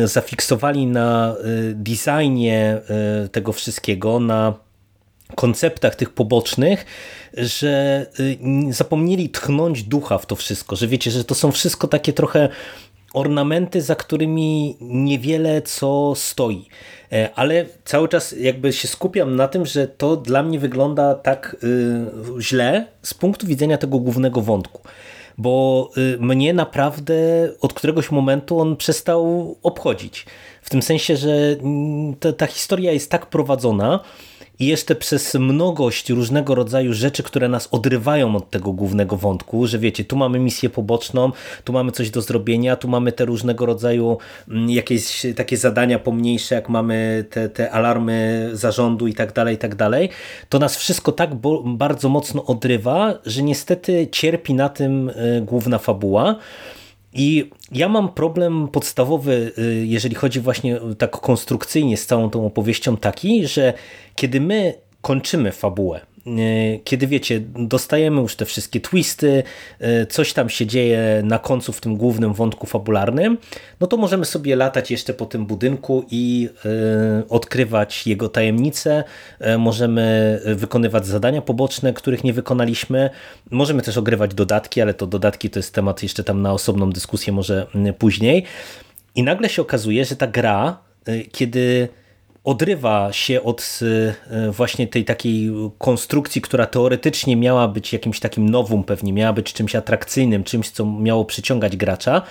zafiksowali na designie tego wszystkiego, na konceptach tych pobocznych, że zapomnieli tchnąć ducha w to wszystko, że wiecie, że to są wszystko takie trochę ornamenty, za którymi niewiele co stoi. E, ale cały czas jakby się skupiam na tym, że to dla mnie wygląda tak y, źle z punktu widzenia tego głównego wątku. Bo y, mnie naprawdę od któregoś momentu on przestał obchodzić. W tym sensie, że mm, ta, ta historia jest tak prowadzona, i jeszcze przez mnogość różnego rodzaju rzeczy, które nas odrywają od tego głównego wątku, że wiecie, tu mamy misję poboczną, tu mamy coś do zrobienia, tu mamy te różnego rodzaju mm, jakieś takie zadania pomniejsze, jak mamy te, te alarmy zarządu i tak dalej, i tak dalej, to nas wszystko tak bardzo mocno odrywa, że niestety cierpi na tym e, główna fabuła. I ja mam problem podstawowy, y, jeżeli chodzi właśnie tak konstrukcyjnie z całą tą opowieścią taki, że kiedy my kończymy fabułę, kiedy wiecie, dostajemy już te wszystkie twisty, e, coś tam się dzieje na końcu w tym głównym wątku fabularnym, no to możemy sobie latać jeszcze po tym budynku i e, odkrywać jego tajemnice, możemy wykonywać zadania poboczne, których nie wykonaliśmy, możemy też ogrywać dodatki, ale to dodatki to jest temat jeszcze tam na osobną dyskusję może później. I nagle się okazuje, że ta gra, kiedy odrywa się od e, właśnie tej takiej konstrukcji, która teoretycznie miała być jakimś takim nowum, pewnie miała być czymś atrakcyjnym, czymś, co miało przyciągać gracza,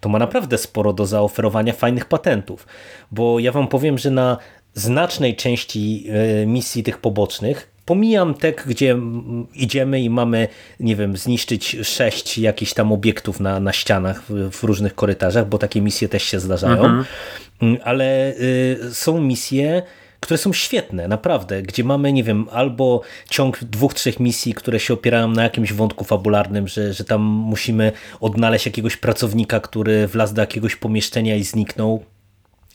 to ma naprawdę sporo do zaoferowania fajnych patentów. Bo ja wam powiem, że na znacznej części e, misji tych pobocznych, Pomijam te, gdzie idziemy i mamy, nie wiem, zniszczyć sześć jakichś tam obiektów na, na ścianach w, w różnych korytarzach, bo takie misje też się zdarzają. Mhm. Mm, ale y, są misje, które są świetne, naprawdę, gdzie mamy, nie wiem, albo ciąg dwóch, trzech misji, które się opierają na jakimś wątku fabularnym, że, że tam musimy odnaleźć jakiegoś pracownika, który wlazł do jakiegoś pomieszczenia i zniknął,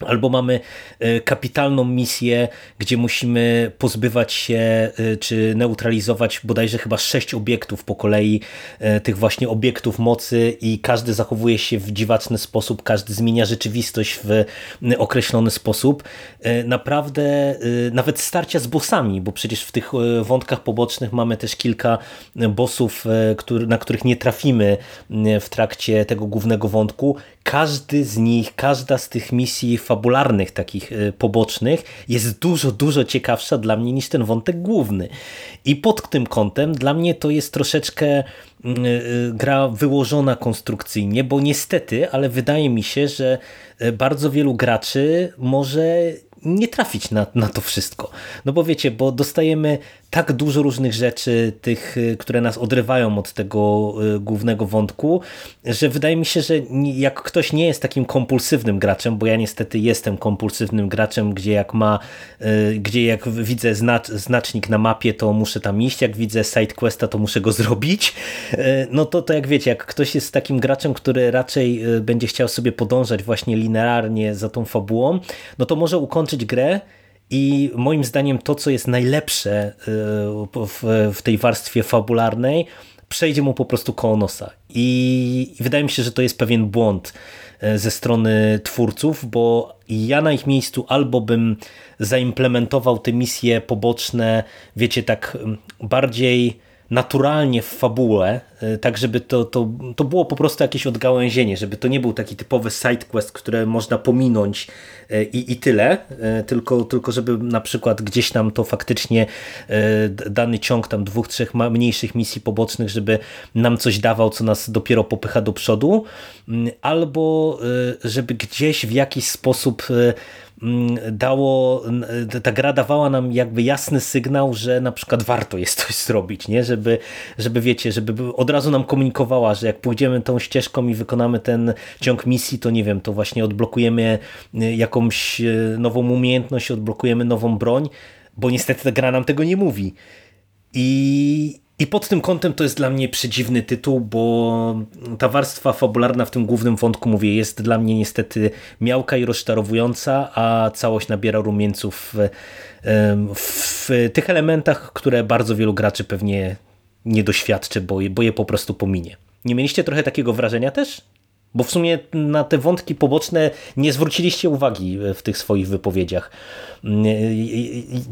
Albo mamy e, kapitalną misję, gdzie musimy pozbywać się e, czy neutralizować bodajże chyba sześć obiektów po kolei, e, tych właśnie obiektów mocy i każdy zachowuje się w dziwaczny sposób, każdy zmienia rzeczywistość w określony sposób. Naprawdę nawet starcia z bossami, bo przecież w tych wątkach pobocznych mamy też kilka bossów, na których nie trafimy w trakcie tego głównego wątku. Każdy z nich, każda z tych misji fabularnych, takich e, pobocznych, jest dużo, dużo ciekawsza dla mnie niż ten wątek główny. I pod tym kątem dla mnie to jest troszeczkę mm, e, gra wyłożona konstrukcyjnie, bo niestety, ale wydaje mi się, że bardzo wielu graczy może nie trafić na, na to wszystko. No bo wiecie, bo dostajemy tak dużo różnych rzeczy, tych, y, które nas odrywają od tego y, głównego wątku, że wydaje mi się, że jak ktoś nie jest takim kompulsywnym graczem, bo ja niestety jestem kompulsywnym graczem, gdzie jak ma, y, gdzie jak widzę znacz, znacznik na mapie, to muszę tam iść, jak widzę side questa, to muszę go zrobić, no to, to jak wiecie, jak ktoś jest takim graczem, który raczej będzie chciał sobie podążać właśnie linearnie za tą fabułą, no to może ukończyć grę i moim zdaniem to, co jest najlepsze y, w tej warstwie fabularnej, przejdzie mu po prostu koło nosa. I wydaje mi się, że to jest pewien błąd y, ze strony twórców, bo ja na ich miejscu albo bym zaimplementował te misje poboczne, wiecie, tak bardziej naturalnie w fabułę, e, tak żeby to, to, to było po prostu jakieś odgałęzienie, żeby to nie był taki typowy sidequest, które można pominąć e, i, i tyle, e, tylko, tylko żeby na przykład gdzieś tam to faktycznie dany ciąg tam dwóch, trzech mniejszych misji pobocznych, żeby nam coś dawał, co nas dopiero popycha do przodu, albo żeby gdzieś w jakiś sposób mm, dało, ta gra dawała nam jakby jasny sygnał, że na przykład warto jest coś zrobić, nie? Żeby, żeby wiecie, żeby od razu nam komunikowała, że jak pójdziemy tą ścieżką i wykonamy ten ciąg misji, to nie wiem, to właśnie odblokujemy y, jakąś y, nową umiejętność, odblokujemy nową broń, bo niestety ta gra nam tego nie mówi. I, i pod tym kątem to jest dla mnie przedziwny tytuł, bo ta warstwa fabularna w tym głównym wątku, mówię, jest dla mnie niestety miałka i rozczarowująca, a całość nabiera rumieńców w, w tych elementach, które bardzo wielu graczy pewnie nie doświadczy, bo je, bo je po prostu pominie. Nie mieliście trochę takiego wrażenia też? Bo w sumie na te wątki poboczne nie zwróciliście uwagi w tych swoich wypowiedziach.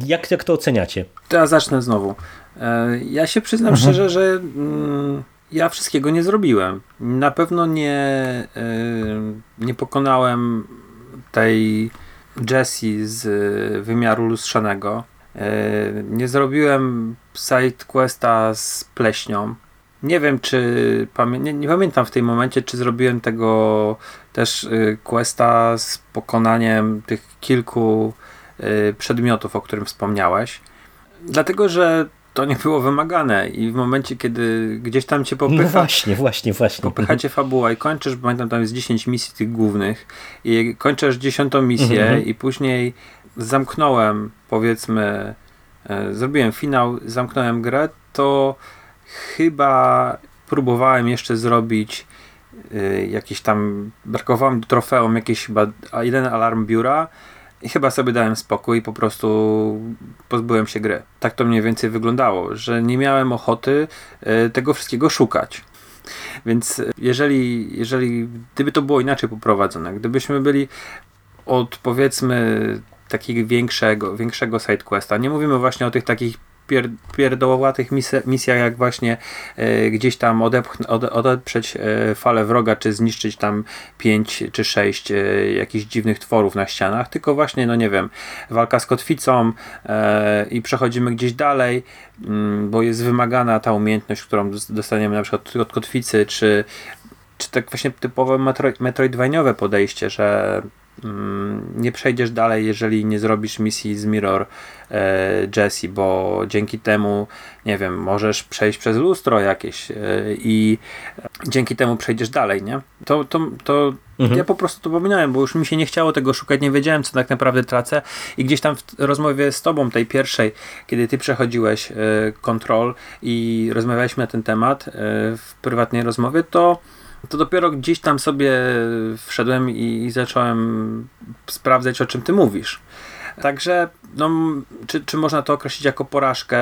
Jak, jak to oceniacie? Ja zacznę znowu. E, ja się przyznam mhm. szczerze, że mm, ja wszystkiego nie zrobiłem. Na pewno nie, e, nie pokonałem tej Jessie z wymiaru lustrzanego. E, nie zrobiłem side questa z pleśnią. Nie wiem, czy pamię nie, nie, pamiętam w tym momencie, czy zrobiłem tego też y, questa z pokonaniem tych kilku y, przedmiotów, o którym wspomniałeś. Dlatego, że to nie było wymagane i w momencie, kiedy gdzieś tam cię popycha... No właśnie, właśnie, właśnie. Popychacie fabuła i kończysz, pamiętam tam jest 10 misji tych głównych i kończysz dziesiątą misję mhm. i później zamknąłem, powiedzmy, e, zrobiłem finał, zamknąłem grę, to chyba próbowałem jeszcze zrobić y, jakiś tam, brakowało mi trofeum jakieś chyba jeden alarm biura i chyba sobie dałem spokój i po prostu pozbyłem się gry. Tak to mniej więcej wyglądało, że nie miałem ochoty y, tego wszystkiego szukać. Więc jeżeli, jeżeli gdyby to było inaczej poprowadzone, gdybyśmy byli od powiedzmy takiego większego, większego sidequesta, nie mówimy właśnie o tych takich pier, pierdołowatych misjach, jak właśnie e, gdzieś tam odepch, ode, odeprzeć e, falę wroga, czy zniszczyć tam 5 czy 6 e, jakichś dziwnych tworów na ścianach, tylko właśnie, no nie wiem, walka z kotwicą i przechodzimy gdzieś dalej, mm, bo jest wymagana ta umiejętność, którą dostaniemy na przykład od kotwicy, czy czy tak właśnie typowe metroid, metroidwaniowe podejście, że nie przejdziesz dalej, jeżeli nie zrobisz misji z Mirror e, Jesse, bo dzięki temu, nie wiem, możesz przejść przez lustro jakieś e, i dzięki temu przejdziesz dalej, nie? To, to, to mhm. ja po prostu to pominąłem, bo już mi się nie chciało tego szukać, nie wiedziałem, co tak naprawdę tracę i gdzieś tam w rozmowie z tobą, tej pierwszej, kiedy ty przechodziłeś e, kontrol i rozmawialiśmy na ten temat e, w prywatnej rozmowie, to to dopiero gdzieś tam sobie wszedłem i, zacząłem sprawdzać, o czym ty mówisz. Także, no, czy, czy można to określić jako porażkę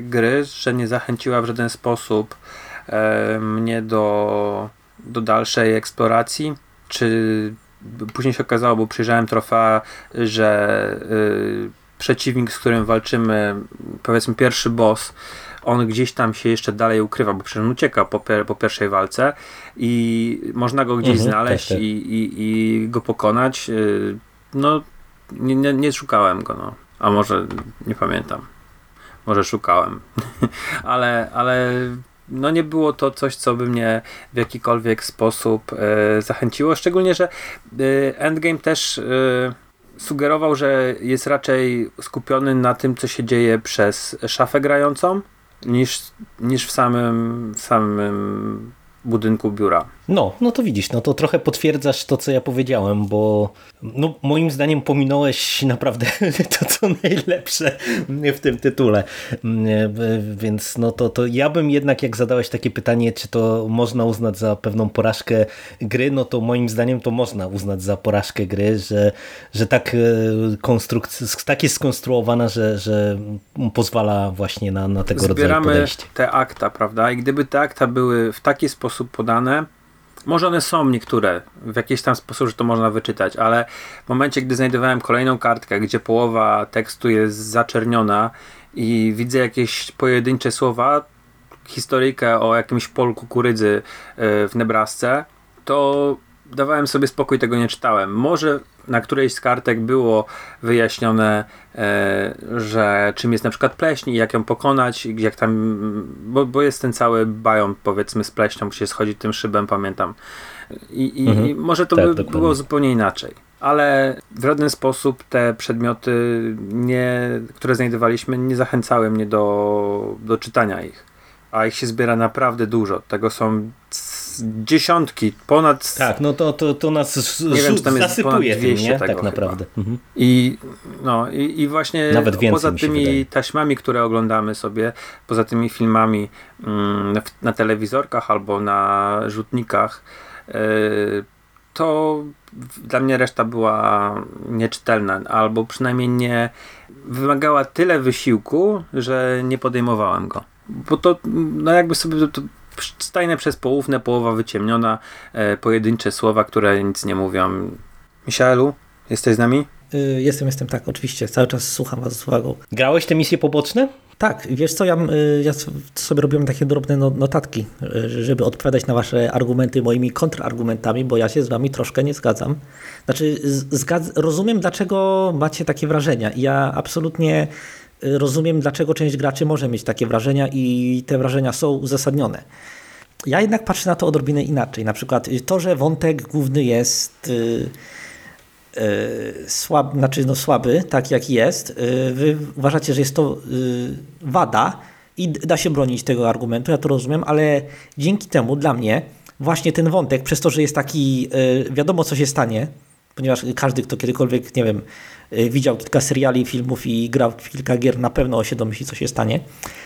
gry, że nie zachęciła w żaden sposób e, mnie do, do dalszej eksploracji? Czy później się okazało, bo przyjrzałem trofea, że y, przeciwnik, z którym walczymy, powiedzmy pierwszy boss, on gdzieś tam się jeszcze dalej ukrywa, bo przecież on ucieka po, po pierwszej walce i można go gdzieś mhm, znaleźć tak, tak. I, i, i, go pokonać. Y, no, nie, nie, nie szukałem go, no. A może nie pamiętam. Może szukałem. ale, ale no nie było to coś, co by mnie w jakikolwiek sposób e, zachęciło. Szczególnie, że e, Endgame też e, sugerował, że jest raczej skupiony na tym, co się dzieje przez szafę grającą niż, niż w samym, w samym budynku biura. No, no to widzisz, no to trochę potwierdzasz to, co ja powiedziałem, bo no, moim zdaniem pominąłeś naprawdę to, co najlepsze w tym tytule. Więc no to, to ja bym jednak, jak zadałeś takie pytanie, czy to można uznać za pewną porażkę gry, no to moim zdaniem to można uznać za porażkę gry, że, że tak, e, tak jest skonstruowana, że, że pozwala właśnie na, na tego Zbieramy rodzaju podejście. te akta, prawda? I gdyby te akta były w taki sposób podane, może one są niektóre, w jakiś tam sposób, że to można wyczytać, ale w momencie, gdy znajdowałem kolejną kartkę, gdzie połowa tekstu jest zaczerniona i widzę jakieś pojedyncze słowa, historyjkę o jakimś polu kukurydzy e, w Nebrasce, to dawałem sobie spokój, tego nie czytałem. Może na którejś z kartek było wyjaśnione, e, że czym jest na przykład pleśń i jak ją pokonać, jak tam, bo, bo jest ten cały bajon powiedzmy z pleśnią, gdzie schodzi tym szybem, pamiętam. I, i, mhm. i może to tak, by dokładnie. było zupełnie inaczej. ale w żaden sposób te przedmioty, nie, które znajdowaliśmy, nie zachęcały mnie do, do czytania ich. A ich się zbiera naprawdę dużo. Tego są dziesiątki, ponad. Tak, no to, to, to nas nie wiem, czy tam jest zasypuje tym, nie? tak naprawdę. Mhm. I, no, i, i właśnie Nawet poza tymi taśmami, które oglądamy sobie, poza tymi filmami mm, na telewizorkach albo na rzutnikach, yy, to dla mnie reszta była nieczytelna, albo przynajmniej nie wymagała tyle wysiłku, że nie podejmowałem go. Bo to, no jakby sobie to, stajne przez połówne, połowa wyciemniona, e, pojedyncze słowa, które nic nie mówią. Michaelu, jesteś z nami? Y, jestem, jestem, tak, oczywiście. Cały czas słucham was z uwagą. Grałeś te misje poboczne? Tak, wiesz co, ja, y, ja sobie robiłem takie drobne no, notatki, y, żeby odpowiadać na wasze argumenty moimi kontrargumentami, bo ja się z wami troszkę nie zgadzam. Znaczy, zgadz rozumiem, dlaczego macie takie wrażenia. Ja absolutnie rozumiem, dlaczego część graczy może mieć takie wrażenia i te wrażenia są uzasadnione. Ja jednak patrzę na to odrobinę inaczej. Na przykład to, że wątek główny jest E, słab, znaczy no słaby, tak jak jest, e, wy uważacie, że jest to e, wada i da się bronić tego argumentu, ja to rozumiem, ale dzięki temu dla mnie właśnie ten wątek, przez to, że jest taki, wiadomo co się stanie, ponieważ każdy, kto kiedykolwiek, nie wiem, y, widział kilka seriali, filmów i grał kilka gier, na pewno się domyśli, co się stanie.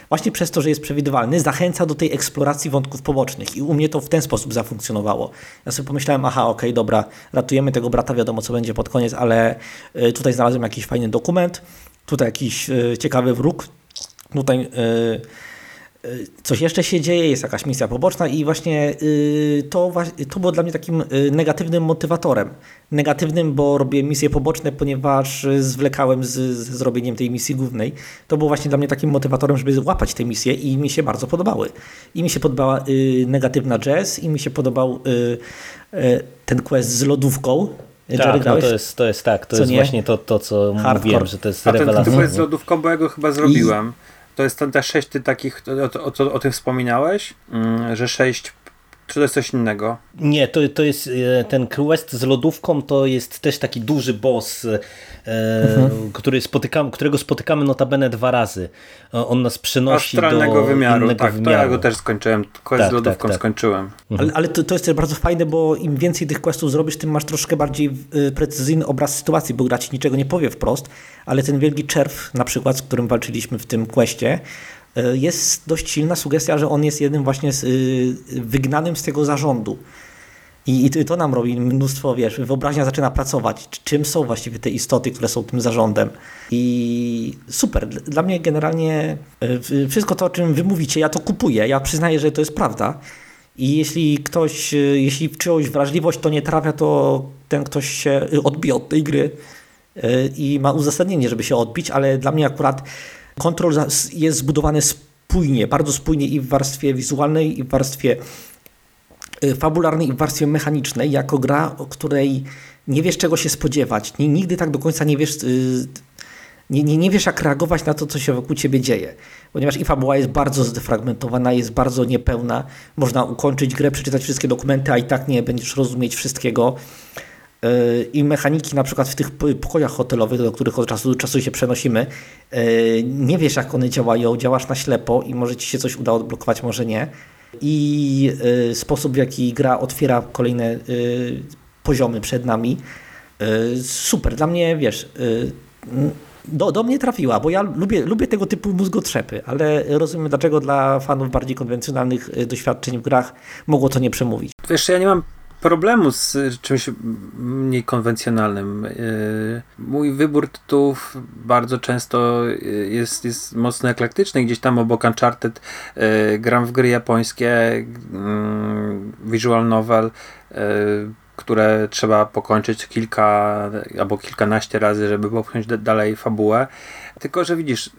Właśnie przez to, że jest przewidywalny, zachęca do tej eksploracji wątków pobocznych i u mnie to w ten sposób zafunkcjonowało. Ja sobie pomyślałem, aha, okej, okay, dobra, ratujemy tego brata, wiadomo, co będzie pod koniec, ale y, tutaj znalazłem jakiś fajny dokument, tutaj jakiś y, ciekawy wróg, tutaj Y, coś jeszcze się dzieje, jest jakaś misja poboczna i właśnie y, to, to było dla mnie takim y, negatywnym motywatorem. Negatywnym, bo robię misje poboczne, ponieważ zwlekałem z, z zrobieniem tej misji głównej. To było właśnie dla mnie takim motywatorem, żeby złapać te misje i mi się bardzo podobały. I mi się podobała negatywna jazz i mi się podobał ten quest z lodówką, tak, no to jest, to jest tak, to co jest nie? właśnie to, to co Hardcore. mówiłem, że to jest A rewelacja. ten quest z lodówką, bo ja go chyba zrobiłem. I to jest ten, te sześć ty takich, o, o, o, o tym wspominałeś, mm, że sześć czy to jest coś innego? Nie, to, to jest e, ten quest z lodówką, to jest też taki duży boss, e, mhm. który spotykamy, którego spotykamy notabene dwa razy. On nas przenosi Astralnego do wymiaru. innego tak, wymiaru. To ja go też skończyłem. Quest tak, z lodówką tak, tak. skończyłem. Mhm. Ale, ale to, to jest też bardzo fajne, bo im więcej tych questów zrobisz, tym masz troszkę bardziej e, precyzyjny obraz sytuacji, bo gra ci niczego nie powie wprost, ale ten wielki czerw na przykład, z którym walczyliśmy w tym questie, E, jest dość silna sugestia, że on jest jednym właśnie z, y, wygnanym z tego zarządu. I, I, to nam robi mnóstwo, wiesz, wyobraźnia zaczyna pracować. Czym są właściwie te istoty, które są tym zarządem. I super. Dla mnie generalnie e, wszystko to, o czym wy mówicie, ja to kupuję. Ja przyznaję, że to jest prawda. I jeśli ktoś, e, jeśli czyjąś wrażliwość to nie trafia, to ten ktoś się odbije od tej gry i ma uzasadnienie, żeby się odbić, ale dla mnie akurat Kontrol jest zbudowany spójnie, bardzo spójnie i w warstwie wizualnej, i w warstwie y, fabularnej, i w warstwie mechanicznej, jako gra, o której nie wiesz czego się spodziewać. Nigdy tak do końca nie wiesz, y, nie, nie, nie wiesz jak reagować na to, co się wokół ciebie dzieje. Ponieważ i fabuła jest bardzo zdefragmentowana, jest bardzo niepełna. Można ukończyć grę, przeczytać wszystkie dokumenty, a i tak nie będziesz rozumieć wszystkiego i mechaniki na przykład w tych pokojach hotelowych, do których od czasu do czasu się przenosimy, e, nie wiesz jak one działają, działasz na ślepo i może ci się coś uda odblokować, może nie. I e, sposób w jaki gra otwiera kolejne e, poziomy przed nami, super. Dla mnie, wiesz, do, do mnie trafiła, bo ja lubię, lubię tego typu mózgotrzepy, ale rozumiem, dlaczego dla fanów bardziej konwencjonalnych doświadczeń w grach mogło to nie przemówić. Wiesz, ja nie mam problemu z czymś mniej konwencjonalnym. Y, mój wybór tytułów bardzo często jest, jest mocno eklektyczny. Gdzieś tam obok Uncharted y, gram w gry japońskie, y, visual novel, które trzeba pokończyć kilka albo kilkanaście razy, żeby popchnąć dalej fabułę. Tylko, że widzisz,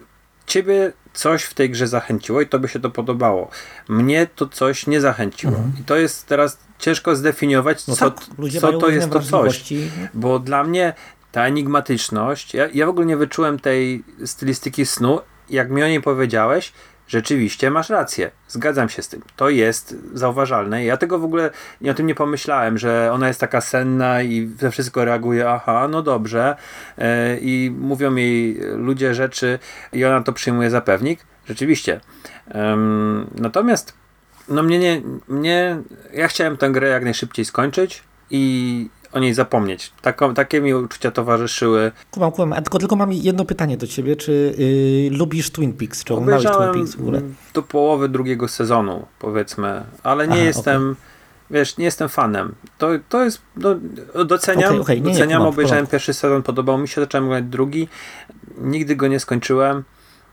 ciebie coś w tej grze zachęciło i to by się to podobało. Mnie to coś nie zachęciło. Mhm. I to jest teraz ciężko zdefiniować, no co, co to jest to coś. Bo dla mnie ta enigmatyczność, ja, ja w ogóle nie wyczułem tej stylistyki snu, jak mi o niej powiedziałeś, rzeczywiście masz rację. Zgadzam się z tym. To jest zauważalne. Ja tego w ogóle nie o tym nie pomyślałem, że ona jest taka senna i we wszystko reaguje, aha, no dobrze. Yy, I mówią jej ludzie rzeczy i ona to przyjmuje za pewnik. Rzeczywiście. Yy, natomiast no mnie nie, mnie, ja chciałem tę grę jak najszybciej skończyć i o niej zapomnieć. Taką, takie mi uczucia towarzyszyły. Kumam, kumam. A tylko, tylko mam jedno pytanie do ciebie. Czy yy, lubisz Twin Peaks? Czy oglądałeś Twin Peaks w ogóle? do połowy drugiego sezonu, powiedzmy. Ale nie Aha, jestem... Okay. Wiesz, nie jestem fanem. To, to jest. No, doceniam, okay, okay. Nie, doceniam nie, obejrzałem pierwszy sezon, podobał mi się, zacząłem oglądać drugi. Nigdy go nie skończyłem.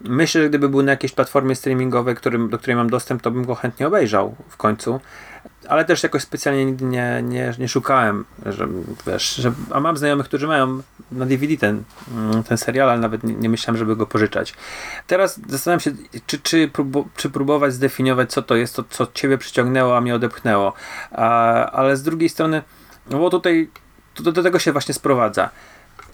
Myślę, że gdyby był na jakiejś platformie streamingowej, którym, do której mam dostęp, to bym go chętnie obejrzał w końcu. Ale też jakoś specjalnie nigdy nie, nie, nie szukałem, że, wiesz, że, a mam znajomych, którzy mają na DVD ten, mm, ten serial, ale nawet nie, nie myślałem, żeby go pożyczać. Teraz zastanawiam się, czy, czy, próbu, czy próbować zdefiniować, co to jest, to, co ciebie przyciągnęło, a mnie odepchnęło. A, ale z drugiej strony, no bo tutaj to, do tego się właśnie sprowadza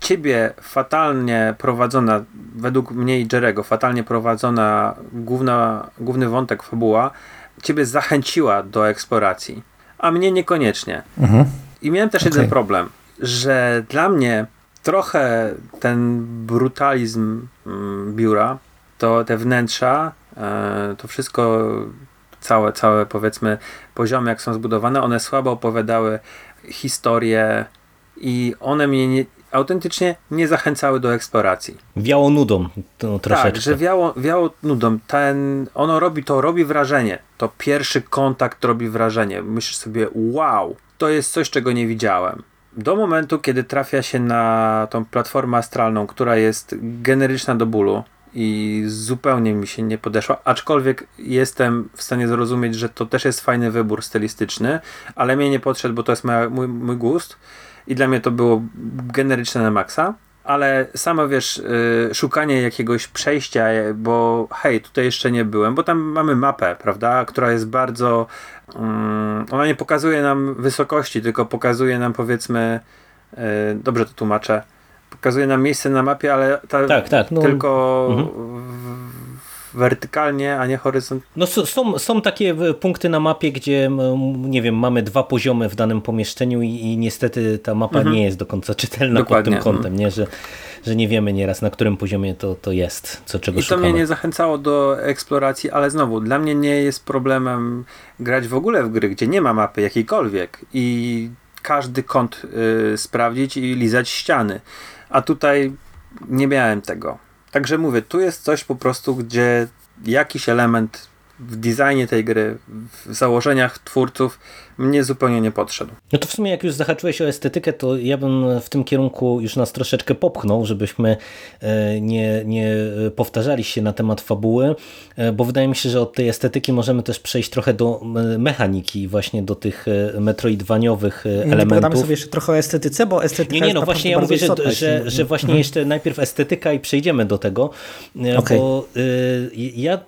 ciebie fatalnie prowadzona, według mnie i Jerego, fatalnie prowadzona główna, główny wątek fabuła, ciebie zachęciła do eksploracji, a mnie niekoniecznie. Mhm. I miałem też okay. jeden problem, że dla mnie trochę ten brutalizm mm, biura, to te wnętrza, e, to wszystko, całe, całe powiedzmy poziomy, jak są zbudowane, one słabo opowiadały historię i one mnie nie, autentycznie nie zachęcały do eksploracji. Wiało nudą to troszeczkę. Tak, że wiało, wiało nudą. Ten, ono robi, to robi wrażenie. To pierwszy kontakt robi wrażenie. Myślisz sobie, wow, to jest coś, czego nie widziałem. Do momentu, kiedy trafia się na tą platformę astralną, która jest generyczna do bólu i zupełnie mi się nie podeszła, aczkolwiek jestem w stanie zrozumieć, że to też jest fajny wybór stylistyczny, ale mnie nie podszedł, bo to jest moja, mój, mój gust i dla mnie to było generyczne na maksa. Ale samo wiesz, yy, szukanie jakiegoś przejścia, bo hej, tutaj jeszcze nie byłem, bo tam mamy mapę, prawda, która jest bardzo. Yy, ona nie pokazuje nam wysokości, tylko pokazuje nam powiedzmy. Yy, dobrze to tłumaczę. Pokazuje nam miejsce na mapie, ale ta, tak, tak, no, tylko mhm wertykalnie, a nie horyzontalnie. No są, są takie punkty na mapie, gdzie nie wiem, mamy dwa poziomy w danym pomieszczeniu i, i niestety ta mapa mhm. nie jest do końca czytelna Dokładnie. pod tym kątem, nie? Że, że nie wiemy nieraz na którym poziomie to, to jest, co czego I to szukamy. mnie nie zachęcało do eksploracji, ale znowu, dla mnie nie jest problemem grać w ogóle w gry, gdzie nie ma mapy jakiejkolwiek i każdy kąt y, sprawdzić i lizać ściany. A tutaj nie miałem tego. Także mówię, tu jest coś po prostu, gdzie jakiś element w designie tej gry, w założeniach twórców mnie zupełnie nie podszedł. No to w sumie jak już zahaczyłeś o estetykę, to ja bym w tym kierunku już nas troszeczkę popchnął, żebyśmy e, nie, nie powtarzali się na temat fabuły, e, bo wydaje mi się, że od tej estetyki możemy też przejść trochę do mechaniki, właśnie do tych e, metroidwaniowych elementów. Pogadamy sobie jeszcze trochę o estetyce, bo estetyka Nie, nie, no właśnie ja mówię, że, że, że, właśnie mhm. jeszcze najpierw estetyka i przejdziemy do tego, okay. bo ja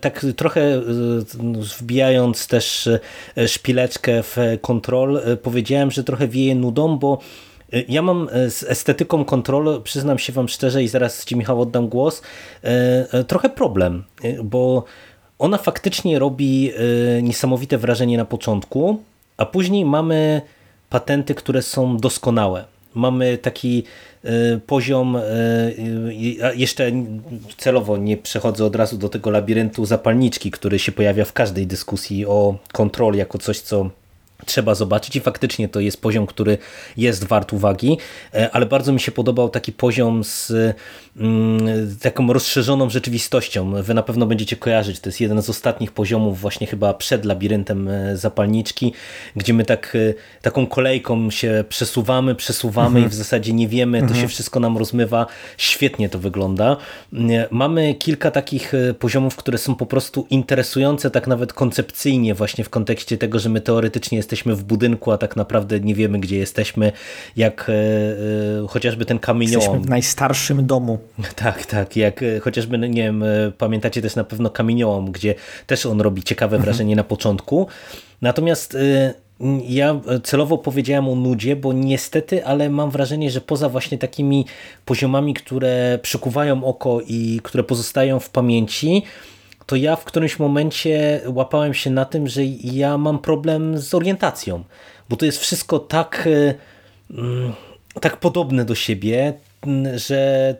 tak trochę wbijając też w kontrol e, powiedziałem, że trochę wieje nudą, bo e, ja mam e, z estetyką kontrol, przyznam się wam szczerze i zaraz ci Michał oddam głos, trochę problem, bo ona faktycznie robi niesamowite wrażenie na początku, a później mamy patenty, które są doskonałe. Mamy taki poziom, jeszcze celowo nie przechodzę od razu do tego labiryntu zapalniczki, który się pojawia w każdej dyskusji o kontroli jako coś, co trzeba zobaczyć i faktycznie to jest poziom, który jest wart uwagi, e, ale bardzo mi się podobał taki poziom z mm, taką rozszerzoną rzeczywistością. Wy na pewno będziecie kojarzyć, to jest jeden z ostatnich poziomów właśnie chyba przed labiryntem e, zapalniczki, gdzie my tak, e, taką kolejką się przesuwamy, przesuwamy mhm. i w zasadzie nie wiemy, to mhm. się wszystko nam rozmywa. Świetnie to wygląda. Mamy kilka takich poziomów, które są po prostu interesujące tak nawet koncepcyjnie właśnie w kontekście tego, że my teoretycznie jesteśmy w budynku, a tak naprawdę nie wiemy, gdzie jesteśmy, jak e, e, chociażby ten kamieniołom. Jesteśmy w najstarszym domu. Tak, tak, jak e, chociażby, nie wiem, pamiętacie też na pewno kamieniołom, gdzie też on robi ciekawe mhm. wrażenie na początku. Natomiast ja celowo powiedziałem o nudzie, bo niestety, ale mam wrażenie, że poza właśnie takimi poziomami, które przykuwają oko i które pozostają w pamięci, to ja w którymś momencie łapałem się na tym, że ja mam problem z orientacją, bo to jest wszystko tak, mm, tak podobne do siebie, że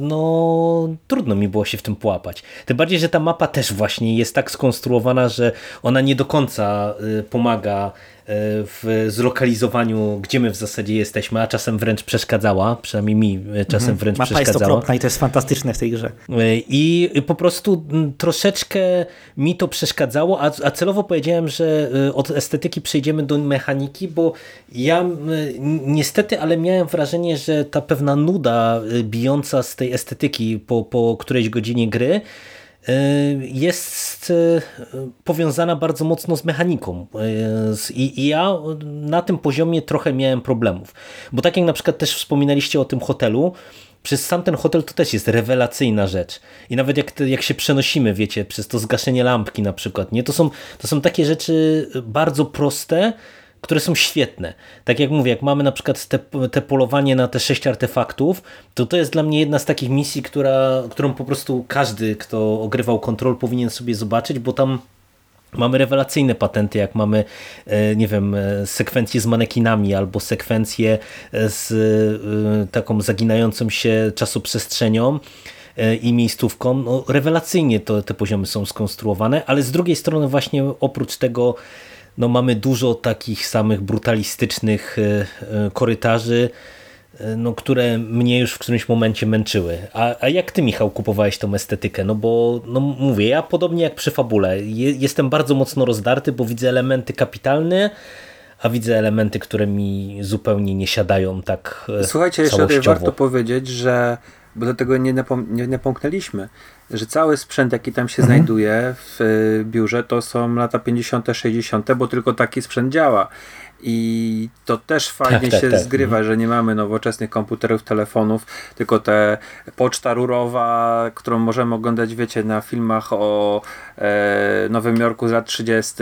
no trudno mi było się w tym połapać. Tym bardziej, że ta mapa też właśnie jest tak skonstruowana, że ona nie do końca y, pomaga w zlokalizowaniu, gdzie my w zasadzie jesteśmy, a czasem wręcz przeszkadzała, przynajmniej mi czasem mhm. wręcz Mapa przeszkadzała. jest okropna i to jest fantastyczne w tej grze. I po prostu troszeczkę mi to przeszkadzało, a, a celowo powiedziałem, że y, od estetyki przejdziemy do mechaniki, bo ja niestety, ale miałem wrażenie, że ta pewna nuda bijąca z tej estetyki po, po którejś godzinie gry jest y, powiązana bardzo mocno z mechaniką. Y, I ja na tym poziomie trochę miałem problemów. Bo tak jak na przykład też wspominaliście o tym hotelu, przez sam ten hotel to też jest rewelacyjna rzecz. I nawet jak, jak się przenosimy, wiecie, przez to zgaszenie lampki na przykład, nie? To, są, to są takie rzeczy bardzo proste, które są świetne. Tak jak mówię, jak mamy na przykład te, te polowanie na te sześć artefaktów, to to jest dla mnie jedna z takich misji, która, którą po prostu każdy, kto ogrywał kontrol powinien sobie zobaczyć, bo tam Mamy rewelacyjne patenty, jak mamy, e, nie wiem, e, sekwencje z manekinami albo sekwencje z e, taką zaginającą się czasoprzestrzenią i miejscówką. No, rewelacyjnie to, te poziomy są skonstruowane, ale z drugiej strony właśnie oprócz tego no mamy dużo takich samych brutalistycznych e, e, korytarzy, e, no, które mnie już w którymś momencie męczyły. A, a jak ty, Michał, kupowałeś tą estetykę? No bo, no mówię, ja podobnie jak przy fabule, je, jestem bardzo mocno rozdarty, bo widzę elementy kapitalne, a widzę elementy, które mi zupełnie nie siadają tak Słuchajcie, jeszcze warto powiedzieć, że bo do tego nie, napom nie napomknęliśmy, że cały sprzęt, jaki tam się mhm. znajduje w y, biurze, to są lata 50., 60., bo tylko taki sprzęt działa. I to też fajnie tak, tak, się tak, zgrywa, mhm. że nie mamy nowoczesnych komputerów, telefonów, tylko te poczta rurowa, którą możemy oglądać, wiecie, na filmach o e, Nowym Jorku z lat 30.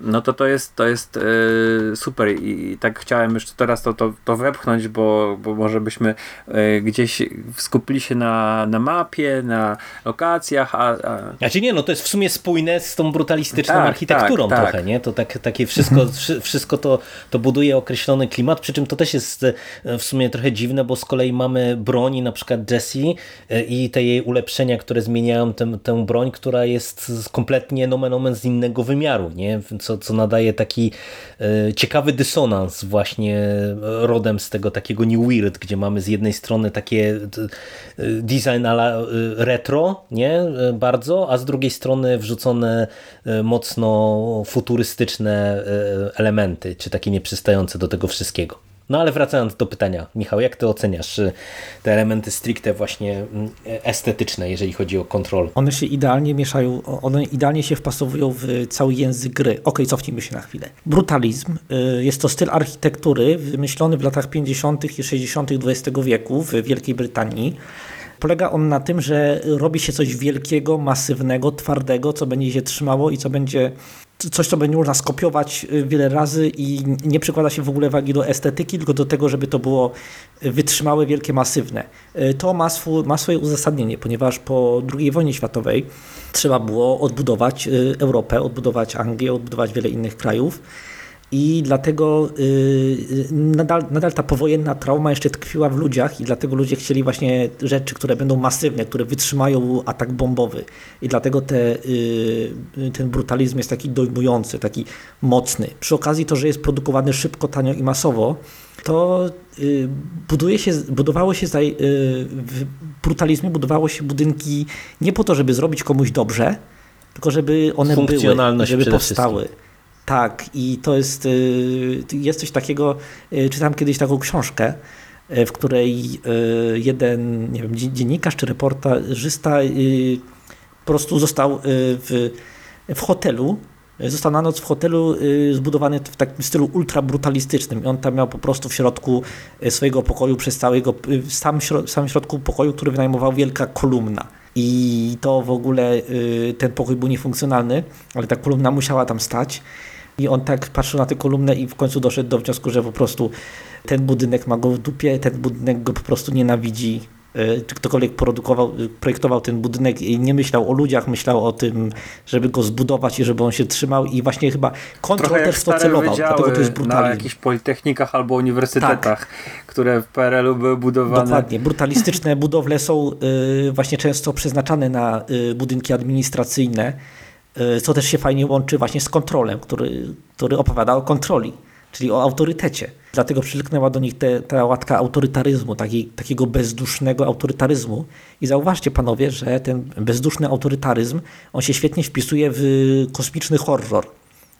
No to to jest, to jest e, super I, i, tak chciałem jeszcze teraz to, to, to wepchnąć, bo, bo może byśmy e, gdzieś skupili się na, na mapie, na lokacjach, a, a... Znaczy nie, no to jest w sumie spójne z tą brutalistyczną tak, architekturą tak, trochę, nie? To tak, takie wszystko, wszystko to to buduje określony klimat, przy czym to też jest e, w sumie trochę dziwne, bo z kolei mamy broń, na przykład Jessie e, i te jej ulepszenia, które zmieniają tę, tę broń, która jest kompletnie nomen omen z innego wymiaru, nie? Co, co nadaje taki e, ciekawy dysonans właśnie rodem z tego takiego New Weird, gdzie mamy z jednej strony takie design ala retro, nie? Bardzo, a z drugiej strony wrzucone mocno futurystyczne elementy, czy takie nieprzystające do tego wszystkiego. No ale wracając do pytania, Michał, jak ty oceniasz y, te elementy stricte właśnie mm, estetyczne, jeżeli chodzi o kontrolę? One się idealnie mieszają, one idealnie się wpasowują w cały język gry. Ok, cofnijmy się na chwilę. Brutalizm jest to styl architektury wymyślony w latach 50. i 60. XX wieku w Wielkiej Brytanii. Polega on na tym, że robi się coś wielkiego, masywnego, twardego, co będzie się trzymało i co będzie coś, co będzie można skopiować y, wiele razy i nie przykłada się w ogóle wagi do estetyki, tylko do tego, żeby to było wytrzymałe, wielkie, masywne. Y, to ma, swój, ma swoje uzasadnienie, ponieważ po II wojnie światowej trzeba było odbudować y, Europę, odbudować Anglię, odbudować wiele innych krajów i dlatego yy, nadal, nadal ta powojenna trauma jeszcze tkwiła w ludziach i dlatego ludzie chcieli właśnie rzeczy, które będą masywne, które wytrzymają atak bombowy. I dlatego te, yy, ten brutalizm jest taki dojmujący, taki mocny. Przy okazji to, że jest produkowany szybko, tanio i masowo, to buduje się, budowało się y, w brutalizmie budowało się budynki nie po to, żeby zrobić komuś dobrze, tylko żeby one były, żeby powstały. Wszystkim. Tak, i to jest, y, jest coś takiego, y, czytałem kiedyś taką książkę, y, w której jeden nie wiem, dziennikarz czy reportażysta po prostu został w, w hotelu, został na noc w hotelu zbudowany w takim stylu ultra brutalistycznym i on tam miał po prostu w środku swojego pokoju przez całego, w sam, w samym środku pokoju, który wynajmował wielka kolumna. I to w ogóle ten pokój był niefunkcjonalny, ale ta kolumna musiała tam stać. I on tak patrzył na tę kolumnę i w końcu doszedł do wniosku, że po prostu ten budynek ma go w dupie, ten budynek go po prostu nienawidzi czy ktokolwiek produkował, projektował ten budynek i nie myślał o ludziach, myślał o tym, żeby go zbudować i żeby on się trzymał i właśnie chyba kontrol też to celował, dlatego to jest brutalizm. na jakichś politechnikach albo uniwersytetach, tak. które w PRL-u były budowane. Dokładnie, brutalistyczne budowle są właśnie często przeznaczane na budynki administracyjne, co też się fajnie łączy właśnie z kontrolem, który, który opowiada o kontroli czyli o autorytecie. Dlatego przylknęła do nich te, ta łatka autorytaryzmu, taki, takiego bezdusznego autorytaryzmu. I zauważcie panowie, że ten bezduszny autorytaryzm, on się świetnie wpisuje w kosmiczny horror,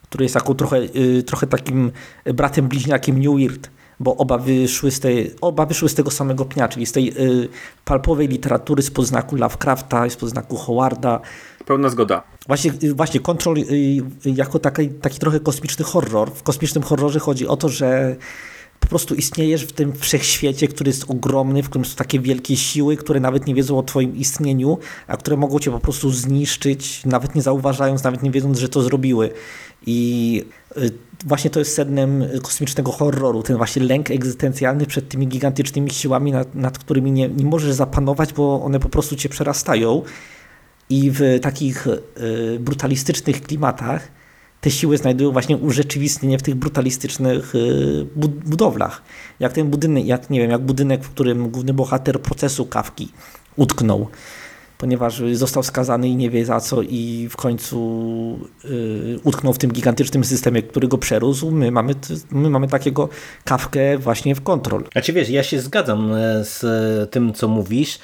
który jest taką trochę, y, trochę takim bratem bliźniakiem New Weird bo oba wyszły, z tej, oba wyszły z tego samego pnia, czyli z tej y, palpowej literatury spod znaku Lovecrafta, spod znaku Howarda. Pełna zgoda. Właśnie, y, właśnie Control y, y, jako taki, taki trochę kosmiczny horror. W kosmicznym horrorze chodzi o to, że po prostu istniejesz w tym wszechświecie, który jest ogromny, w którym są takie wielkie siły, które nawet nie wiedzą o twoim istnieniu, a które mogą cię po prostu zniszczyć, nawet nie zauważając, nawet nie wiedząc, że to zrobiły. I właśnie to jest sednem kosmicznego horroru, ten właśnie lęk egzystencjalny przed tymi gigantycznymi siłami, nad, nad którymi nie, nie możesz zapanować, bo one po prostu cię przerastają. I w takich y, brutalistycznych klimatach te siły znajdują właśnie urzeczywistnienie w tych brutalistycznych y, budowlach. Jak ten budynek, jak nie wiem, jak budynek, w którym główny bohater procesu Kawki utknął ponieważ został skazany i nie wie za co i w końcu y, utknął w tym gigantycznym systemie, który go przerósł. My mamy, my mamy takiego kawkę właśnie w kontrol. Ci wiesz, ja się zgadzam e, z tym, co mówisz, e,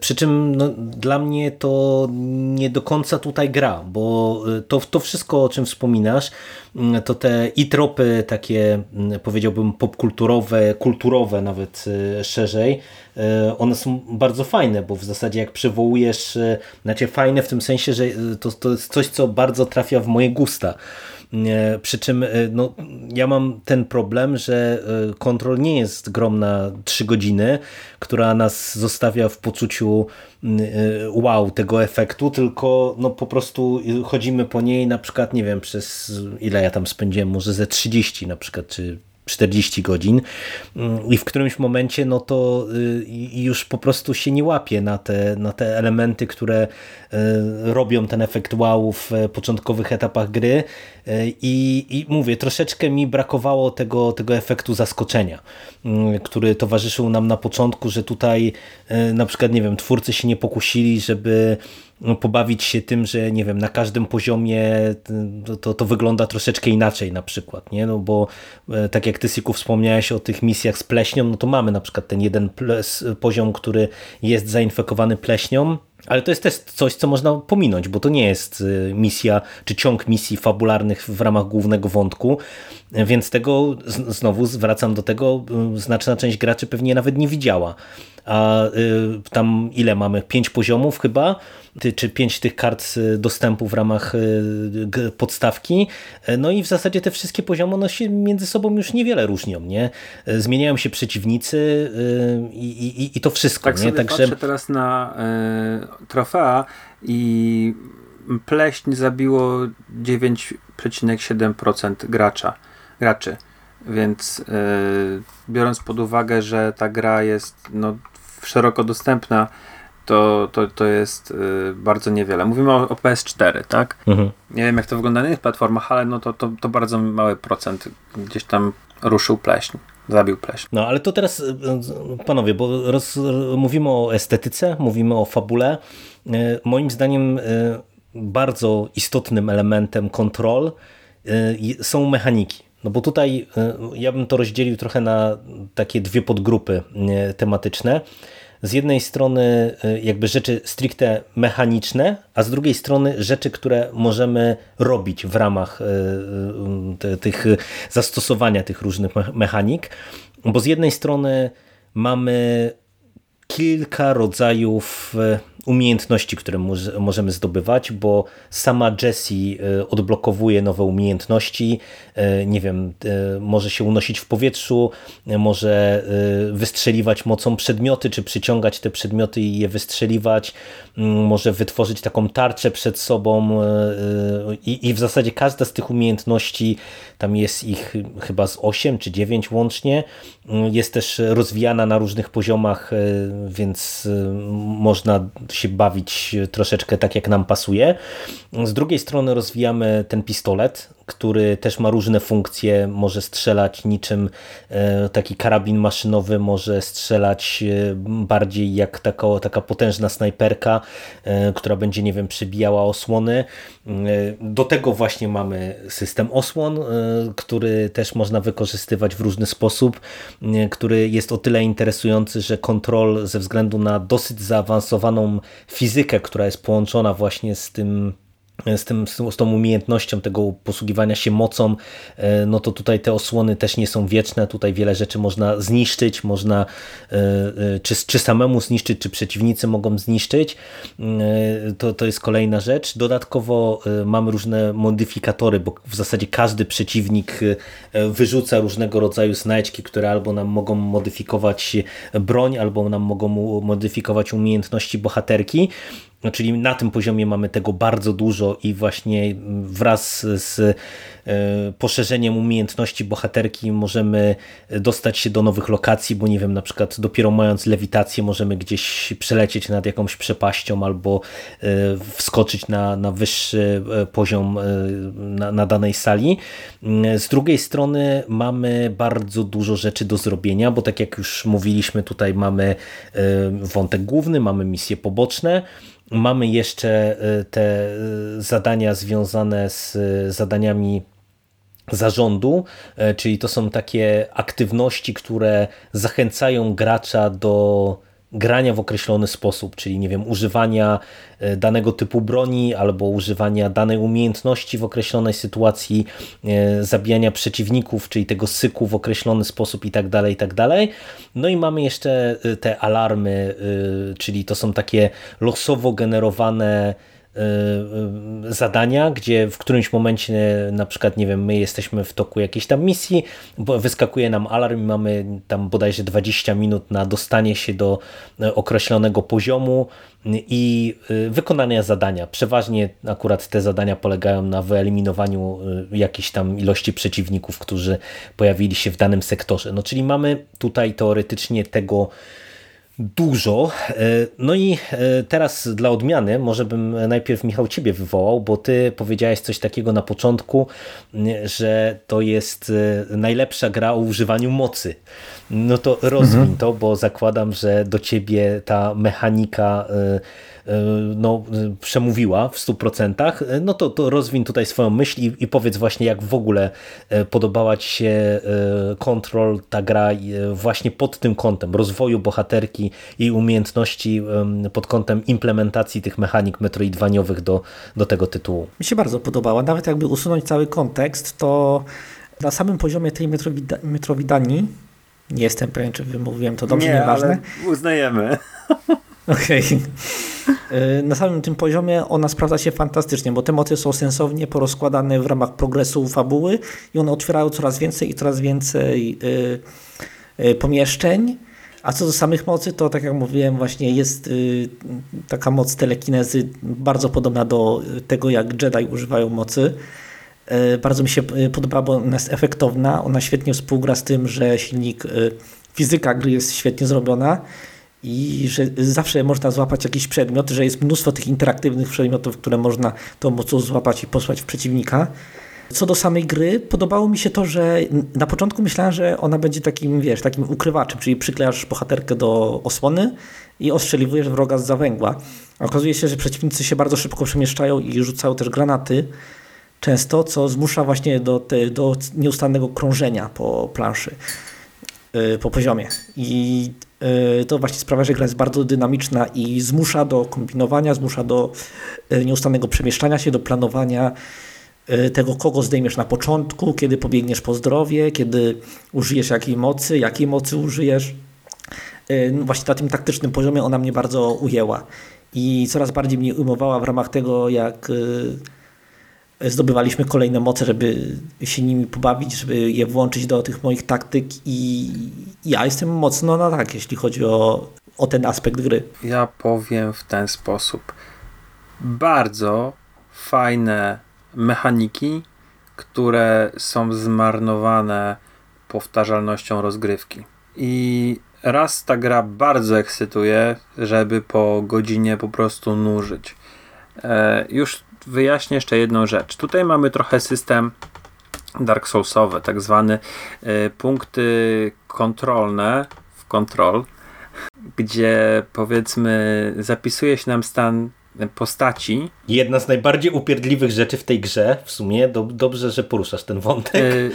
przy czym no, dla mnie to nie do końca tutaj gra, bo e, to, to wszystko, o czym wspominasz, mm, to te i tropy takie, mm, powiedziałbym, popkulturowe, kulturowe nawet szerzej, E, one są bardzo fajne, bo w zasadzie jak przywołujesz, e, znaczy fajne w tym sensie, że e, to, to jest coś, co bardzo trafia w moje gusta. Przy czym no, ja mam ten problem, że kontrol nie jest grom na 3 godziny, która nas zostawia w poczuciu wow tego efektu, tylko no, po prostu chodzimy po niej na przykład, nie wiem, przez ile ja tam spędziłem, może ze 30 na przykład, czy 40 godzin. Mm, i w którymś momencie no to y, już po prostu się nie łapie na te, na te elementy, które y, robią ten efekt wow w początkowych etapach gry. Y, i, i mówię, troszeczkę mi brakowało tego, tego efektu zaskoczenia, mm, który towarzyszył nam na początku, że tutaj na przykład, nie wiem, twórcy się nie pokusili, żeby pobawić się tym, że nie wiem, na każdym poziomie to, to wygląda troszeczkę inaczej na przykład, nie? No bo e, tak jak ty Siku wspomniałeś o tych misjach z pleśnią, no to mamy na przykład ten jeden poziom, który jest zainfekowany pleśnią, ale to jest też coś, co można pominąć, bo to nie jest e, misja, czy ciąg misji fabularnych w ramach głównego wątku, więc tego znowu zwracam do tego, znaczna część graczy pewnie nawet nie widziała. A y, tam ile mamy? Pięć poziomów chyba? czy pięć tych kart y, dostępu w ramach y, podstawki. E, no i w zasadzie te wszystkie poziomy one się między sobą już niewiele różnią, nie? E, zmieniają się przeciwnicy y, i, i, i to wszystko. Tak nie? Także... patrzę teraz na y, trofea i pleśń zabiło 9,7% gracza, graczy. Więc biorąc pod uwagę, że ta gra jest no, szeroko dostępna, to, to, to jest y, bardzo niewiele. Mówimy o, o PS4, tak? Mhm. Nie wiem, jak to wygląda na innych platformach, ale no to, to, to bardzo mały procent gdzieś tam ruszył pleśń. Zabił pleśń. No ale to teraz, y, y, panowie, bo roz, mówimy o estetyce, mówimy o fabule. Moim zdaniem bardzo istotnym elementem kontrol są mechaniki. No bo tutaj ja bym to rozdzielił trochę na takie dwie podgrupy tematyczne. Z jednej strony y, jakby rzeczy stricte mechaniczne, a z drugiej strony rzeczy, które możemy robić w ramach y, y, tych zastosowania tych różnych mechanik, bo z jednej strony mamy kilka rodzajów umiejętności, które możemy zdobywać, bo sama Jessie odblokowuje nowe umiejętności, nie wiem, może się unosić w powietrzu, może wystrzeliwać mocą przedmioty, czy przyciągać te przedmioty i je wystrzeliwać, może wytworzyć taką tarczę przed sobą i, i w zasadzie każda z tych umiejętności, tam jest ich chyba z 8 czy 9 łącznie, jest też rozwijana na różnych poziomach, więc można się bawić troszeczkę tak jak nam pasuje. Z drugiej strony rozwijamy ten pistolet, który też ma różne funkcje, może strzelać niczym e, taki karabin maszynowy, może strzelać e, bardziej jak taka, taka potężna snajperka, e, która będzie, nie wiem, przebijała osłony. Do tego właśnie mamy system osłon, który też można wykorzystywać w różny sposób, który jest o tyle interesujący, że kontrol ze względu na dosyć zaawansowaną fizykę, która jest połączona właśnie z tym z, tym, z tą umiejętnością tego posługiwania się mocą, e, no to tutaj te osłony też nie są wieczne, tutaj wiele rzeczy można zniszczyć, można e, e, czy, czy samemu zniszczyć, czy przeciwnicy mogą zniszczyć, to, to jest kolejna rzecz. Dodatkowo mamy różne modyfikatory, bo w zasadzie każdy przeciwnik wyrzuca różnego rodzaju znajdźki, które albo nam mogą modyfikować broń, albo nam mogą modyfikować umiejętności bohaterki, no, czyli na tym poziomie mamy tego bardzo dużo i właśnie wraz z e, poszerzeniem umiejętności bohaterki możemy dostać się do nowych lokacji, bo nie wiem, na przykład dopiero mając lewitację możemy gdzieś przelecieć nad jakąś przepaścią albo e, wskoczyć na, na wyższy e, poziom na, na danej sali. Z drugiej strony mamy bardzo dużo rzeczy do zrobienia, bo tak jak już mówiliśmy, tutaj mamy wątek główny, mamy misje poboczne, Mamy jeszcze y, te y, zadania związane z y, zadaniami zarządu, czyli to są takie aktywności, które zachęcają gracza do grania w określony sposób, czyli nie wiem, używania e, danego typu broni albo używania danej umiejętności w określonej sytuacji, e, zabijania przeciwników, czyli tego syku w określony sposób i tak dalej, i tak dalej. No i mamy jeszcze e, te alarmy, czyli to są takie losowo generowane zadania, gdzie w którymś momencie na przykład, nie wiem, my jesteśmy w toku jakiejś tam misji, wyskakuje nam alarm i mamy tam bodajże 20 minut na dostanie się do y, określonego poziomu i wykonania zadania. Przeważnie akurat te zadania polegają na wyeliminowaniu jakiejś tam ilości przeciwników, którzy pojawili się w danym sektorze. No czyli mamy tutaj teoretycznie tego dużo. E, no i e, teraz dla odmiany, może bym najpierw Michał Ciebie wywołał, bo Ty powiedziałeś coś takiego na początku, że to jest e, najlepsza gra o używaniu mocy. No to rozwin mhm. to, bo zakładam, że do Ciebie ta mechanika no, przemówiła w 100%, e, no to, to rozwin tutaj swoją myśl i, i powiedz właśnie jak w ogóle e, podobała Ci się Control, ta gra właśnie pod tym kątem rozwoju bohaterki i umiejętności pod kątem implementacji tych mechanik metroidwaniowych do, do tego tytułu. Mi się bardzo podobała, nawet jakby usunąć cały kontekst, to na samym poziomie tej metrowidanii nie jestem pewien, czy wymówiłem to dobrze, nie, nieważne. Ale uznajemy. Okej. Okay. Na samym tym poziomie ona sprawdza się fantastycznie, bo te moty są sensownie porozkładane w ramach progresu fabuły i one otwierają coraz więcej i coraz więcej y, y, pomieszczeń. A co do samych mocy, to tak jak mówiłem, właśnie jest taka moc telekinezy bardzo podobna do tego, jak Jedi używają mocy. Bardzo mi się podoba, bo ona jest efektowna, ona świetnie współgra z tym, że silnik, fizyka gry jest świetnie zrobiona i że zawsze można złapać jakiś przedmiot, że jest mnóstwo tych interaktywnych przedmiotów, które można tą mocą złapać i posłać w przeciwnika. Co do samej gry, podobało mi się to, że na początku myślałem, że ona będzie takim, wiesz, takim ukrywaczem, czyli przyklejasz bohaterkę do osłony i ostrzeliwujesz wroga z zawęgła. Okazuje się, że przeciwnicy się bardzo szybko przemieszczają i rzucają też granaty często, co zmusza właśnie do, te, do nieustannego krążenia po planszy, yy, po poziomie. I to właśnie sprawia, że gra jest bardzo dynamiczna i zmusza do kombinowania, zmusza do e, nieustannego przemieszczania się, do planowania e, tego, kogo zdejmiesz na początku, kiedy pobiegniesz po zdrowie, kiedy użyjesz jakiej mocy, jakiej mocy użyjesz. no właśnie na tym taktycznym poziomie ona mnie bardzo ujęła. I coraz bardziej mnie ujmowała w ramach tego, jak zdobywaliśmy kolejne moce, żeby się nimi pobawić, żeby je włączyć do tych moich taktyk i ja jestem mocno na tak, jeśli chodzi o, o ten aspekt gry. Ja powiem w ten sposób. Bardzo fajne mechaniki, które są zmarnowane powtarzalnością rozgrywki. I raz ta gra bardzo ekscytuje, żeby po godzinie po prostu nużyć. E, już wyjaśnię jeszcze jedną rzecz. Tutaj mamy trochę system Dark Soulsowy, tak zwany y, punkty kontrolne w kontrol, gdzie powiedzmy zapisuje się nam stan postaci. Jedna z najbardziej upierdliwych rzeczy w tej grze, w sumie, do, dobrze, że poruszasz ten wątek. Y,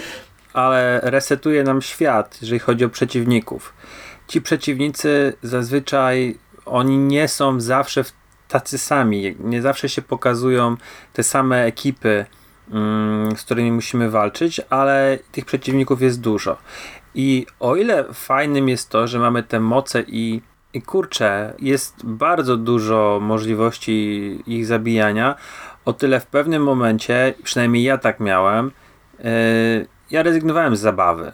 ale resetuje nam świat, jeżeli chodzi o przeciwników. Ci przeciwnicy zazwyczaj oni nie są zawsze w tacy sami. Nie zawsze się pokazują te same ekipy, mm, z którymi musimy walczyć, ale tych przeciwników jest dużo. I o ile fajnym jest to, że mamy te moce i, i kurczę, jest bardzo dużo możliwości ich zabijania, o tyle w pewnym momencie, przynajmniej ja tak miałem, yy, ja rezygnowałem z zabawy.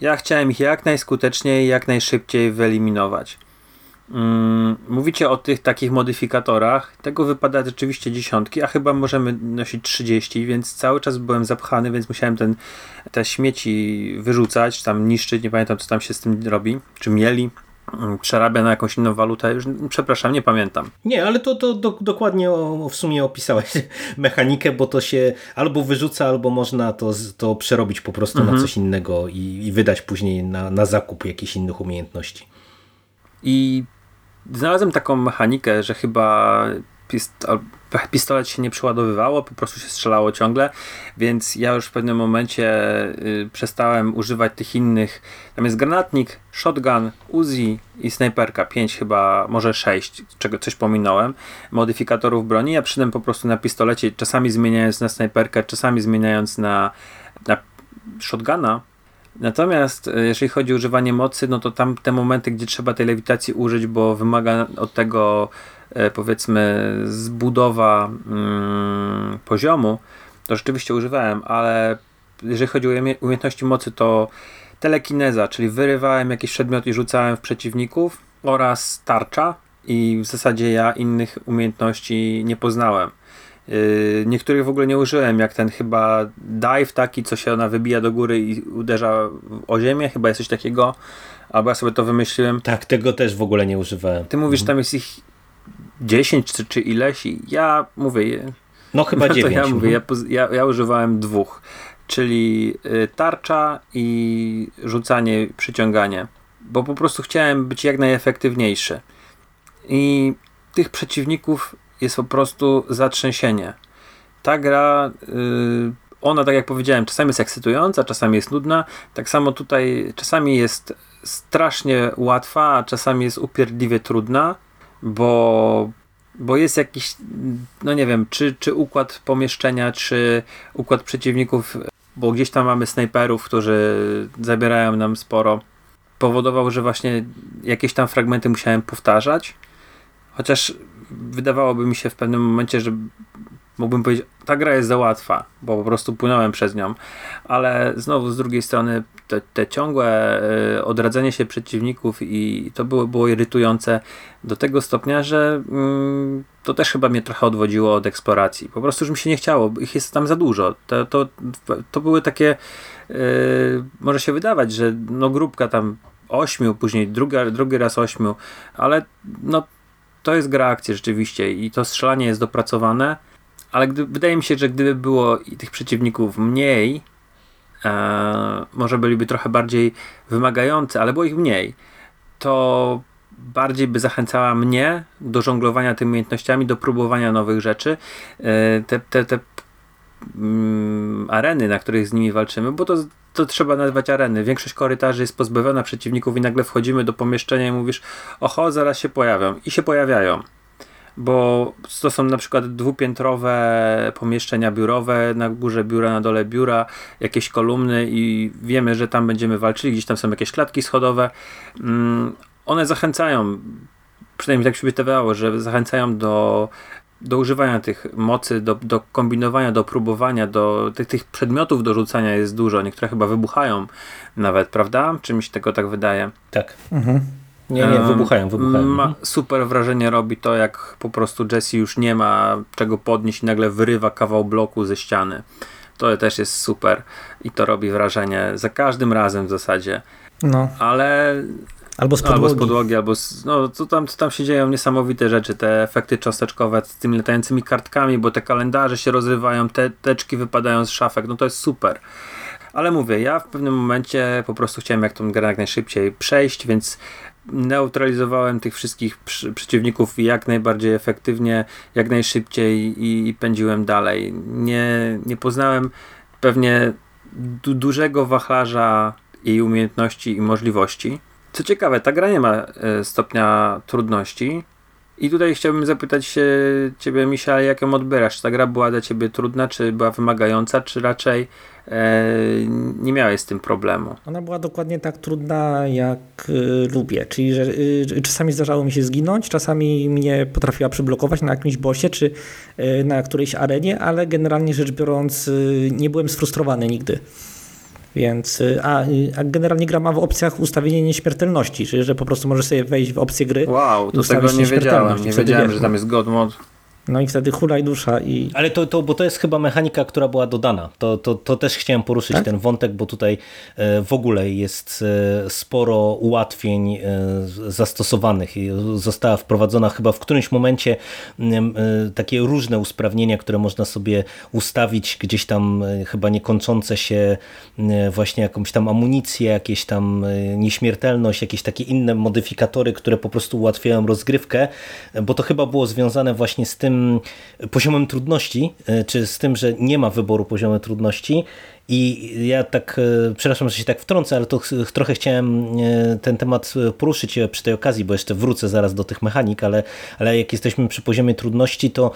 Ja chciałem ich jak najskuteczniej, jak najszybciej wyeliminować. Mm, mówicie o tych takich modyfikatorach. Tego wypada rzeczywiście dziesiątki, a chyba możemy nosić 30, więc cały czas byłem zapchany, więc musiałem ten, te śmieci wyrzucać, czy tam niszczyć. Nie pamiętam, co tam się z tym robi, czy mieli mm, przerabia na jakąś inną walutę. Już, przepraszam, nie pamiętam. Nie, ale to, to do, dokładnie o, w sumie opisałeś mechanikę, bo to się albo wyrzuca, albo można to, to przerobić po prostu mhm. na coś innego i, i wydać później na, na zakup jakichś innych umiejętności. I znalazłem taką mechanikę, że chyba pistolet się nie przeładowywało, po prostu się strzelało ciągle, więc ja już w pewnym momencie y, przestałem używać tych innych. Tam jest granatnik, shotgun, Uzi i snajperka, 5 chyba, może 6, czego coś pominąłem, modyfikatorów broni. Ja przyszedłem po prostu na pistolecie, czasami zmieniając na snajperkę, czasami zmieniając na, na shotguna, Natomiast e, jeżeli chodzi o używanie mocy, no to tam te momenty, gdzie trzeba tej lewitacji użyć, bo wymaga od tego e, powiedzmy zbudowa mm, poziomu, to rzeczywiście używałem, ale jeżeli chodzi o umiejętności mocy, to telekineza, czyli wyrywałem jakieś przedmioty i rzucałem w przeciwników oraz tarcza i w zasadzie ja innych umiejętności nie poznałem. Yy, niektórych w ogóle nie użyłem, jak ten chyba dive taki, co się ona wybija do góry i uderza o ziemię, chyba jest coś takiego, albo ja sobie to wymyśliłem. Tak, tego też w ogóle nie używałem. Ty mówisz, mhm. tam jest ich 10 czy, czy ileś i ja mówię... No chyba no 9. ja mówię, ja, ja, ja używałem dwóch, czyli y, tarcza i rzucanie, przyciąganie, bo po prostu chciałem być jak najefektywniejszy. I tych przeciwników jest po prostu zatrzęsienie. Ta gra, yy, ona tak jak powiedziałem, czasami jest ekscytująca, czasami jest nudna. Tak samo tutaj czasami jest strasznie łatwa, a czasami jest upierdliwie trudna, bo, bo jest jakiś, no nie wiem, czy, czy układ pomieszczenia, czy układ przeciwników, bo gdzieś tam mamy snajperów, którzy zabierają nam sporo, powodował, że właśnie jakieś tam fragmenty musiałem powtarzać. Chociaż wydawałoby mi się w pewnym momencie, że mógłbym powiedzieć, ta gra jest za łatwa, bo po prostu płynąłem przez nią, ale znowu z drugiej strony te, te ciągłe y, odradzanie się przeciwników i to było, było irytujące do tego stopnia, że y, to też chyba mnie trochę odwodziło od eksploracji. Po prostu już mi się nie chciało, ich jest tam za dużo. To, to, to były takie, y, może się wydawać, że no grupka tam ośmiu, później drugi, drugi raz ośmiu, ale no to jest gra akcji rzeczywiście i to strzelanie jest dopracowane, ale gdy, wydaje mi się, że gdyby było tych przeciwników mniej, e, może byliby trochę bardziej wymagający, ale było ich mniej, to bardziej by zachęcała mnie do żonglowania tymi umiejętnościami, do próbowania nowych rzeczy. E, te, te, te mm, areny, na których z nimi walczymy, bo to to trzeba nazwać areny. Większość korytarzy jest pozbawiona przeciwników i nagle wchodzimy do pomieszczenia i mówisz, oho, zaraz się pojawią. I się pojawiają. Bo to są na przykład dwupiętrowe pomieszczenia biurowe, na górze biura, na dole biura, jakieś kolumny i wiemy, że tam będziemy walczyli, gdzieś tam są jakieś klatki schodowe. Mm, one zachęcają, przynajmniej tak się wydawało, że zachęcają do, do używania tych mocy, do, do kombinowania, do próbowania, do tych, tych przedmiotów do rzucania jest dużo. Niektóre chyba wybuchają nawet, prawda? Czy mi się tego tak wydaje? Tak. Mhm. Nie, nie, wybuchają, wybuchają. Ma mhm. super wrażenie robi to, jak po prostu Jesse już nie ma czego podnieść i nagle wyrywa kawał bloku ze ściany. To też jest super i to robi wrażenie za każdym razem w zasadzie. No. Ale Albo z podłogi. Albo z podłogi, albo z, no, co tam, co tam się dzieją niesamowite rzeczy, te efekty cząsteczkowe z tymi latającymi kartkami, bo te kalendarze się rozrywają, te teczki wypadają z szafek, no to jest super. Ale mówię, ja w pewnym momencie po prostu chciałem jak tą grę jak najszybciej przejść, więc neutralizowałem tych wszystkich przy, przeciwników jak najbardziej efektywnie, jak najszybciej i, i pędziłem dalej. Nie, nie poznałem pewnie du dużego wachlarza jej umiejętności i możliwości. Co ciekawe, ta gra nie ma e, stopnia trudności. I tutaj chciałbym zapytać się Ciebie, Misia, jak ją odbierasz? Czy ta gra była dla Ciebie trudna, czy była wymagająca, czy raczej e, nie miałeś z tym problemu? Ona była dokładnie tak trudna, jak y, lubię. Czyli, że y, czasami zdarzało mi się zginąć, czasami mnie potrafiła przyblokować na jakimś bosie, czy y, na którejś arenie, ale generalnie rzecz biorąc, nie byłem sfrustrowany nigdy. Więc, y, a, y, a generalnie gra ma w opcjach ustawienie nieśmiertelności, czyli że po prostu możesz sobie wejść w opcję gry. Wow, to tego nie wiedziałem. Nie wiedziałem, że tam jest God Mode. No i wtedy hulaj dusza i... Ale to, to, bo to jest chyba mechanika, która była dodana. To, to, to też chciałem poruszyć tak? ten wątek, bo tutaj e, w ogóle jest e, sporo ułatwień e, zastosowanych. Została wprowadzona chyba w którymś momencie takie różne usprawnienia, które można sobie ustawić gdzieś tam chyba niekończące się właśnie jakąś tam amunicję, jakieś tam nieśmiertelność, jakieś takie inne modyfikatory, które po prostu ułatwiają rozgrywkę, bo to chyba było związane właśnie z tym, tym poziomem trudności, e, czy z tym, że nie ma wyboru poziomu trudności i ja tak, e, przepraszam, że się tak wtrącę, ale to trochę chciałem e, ten temat poruszyć przy tej okazji, bo jeszcze wrócę zaraz do tych mechanik, ale, ale jak jesteśmy przy poziomie trudności, to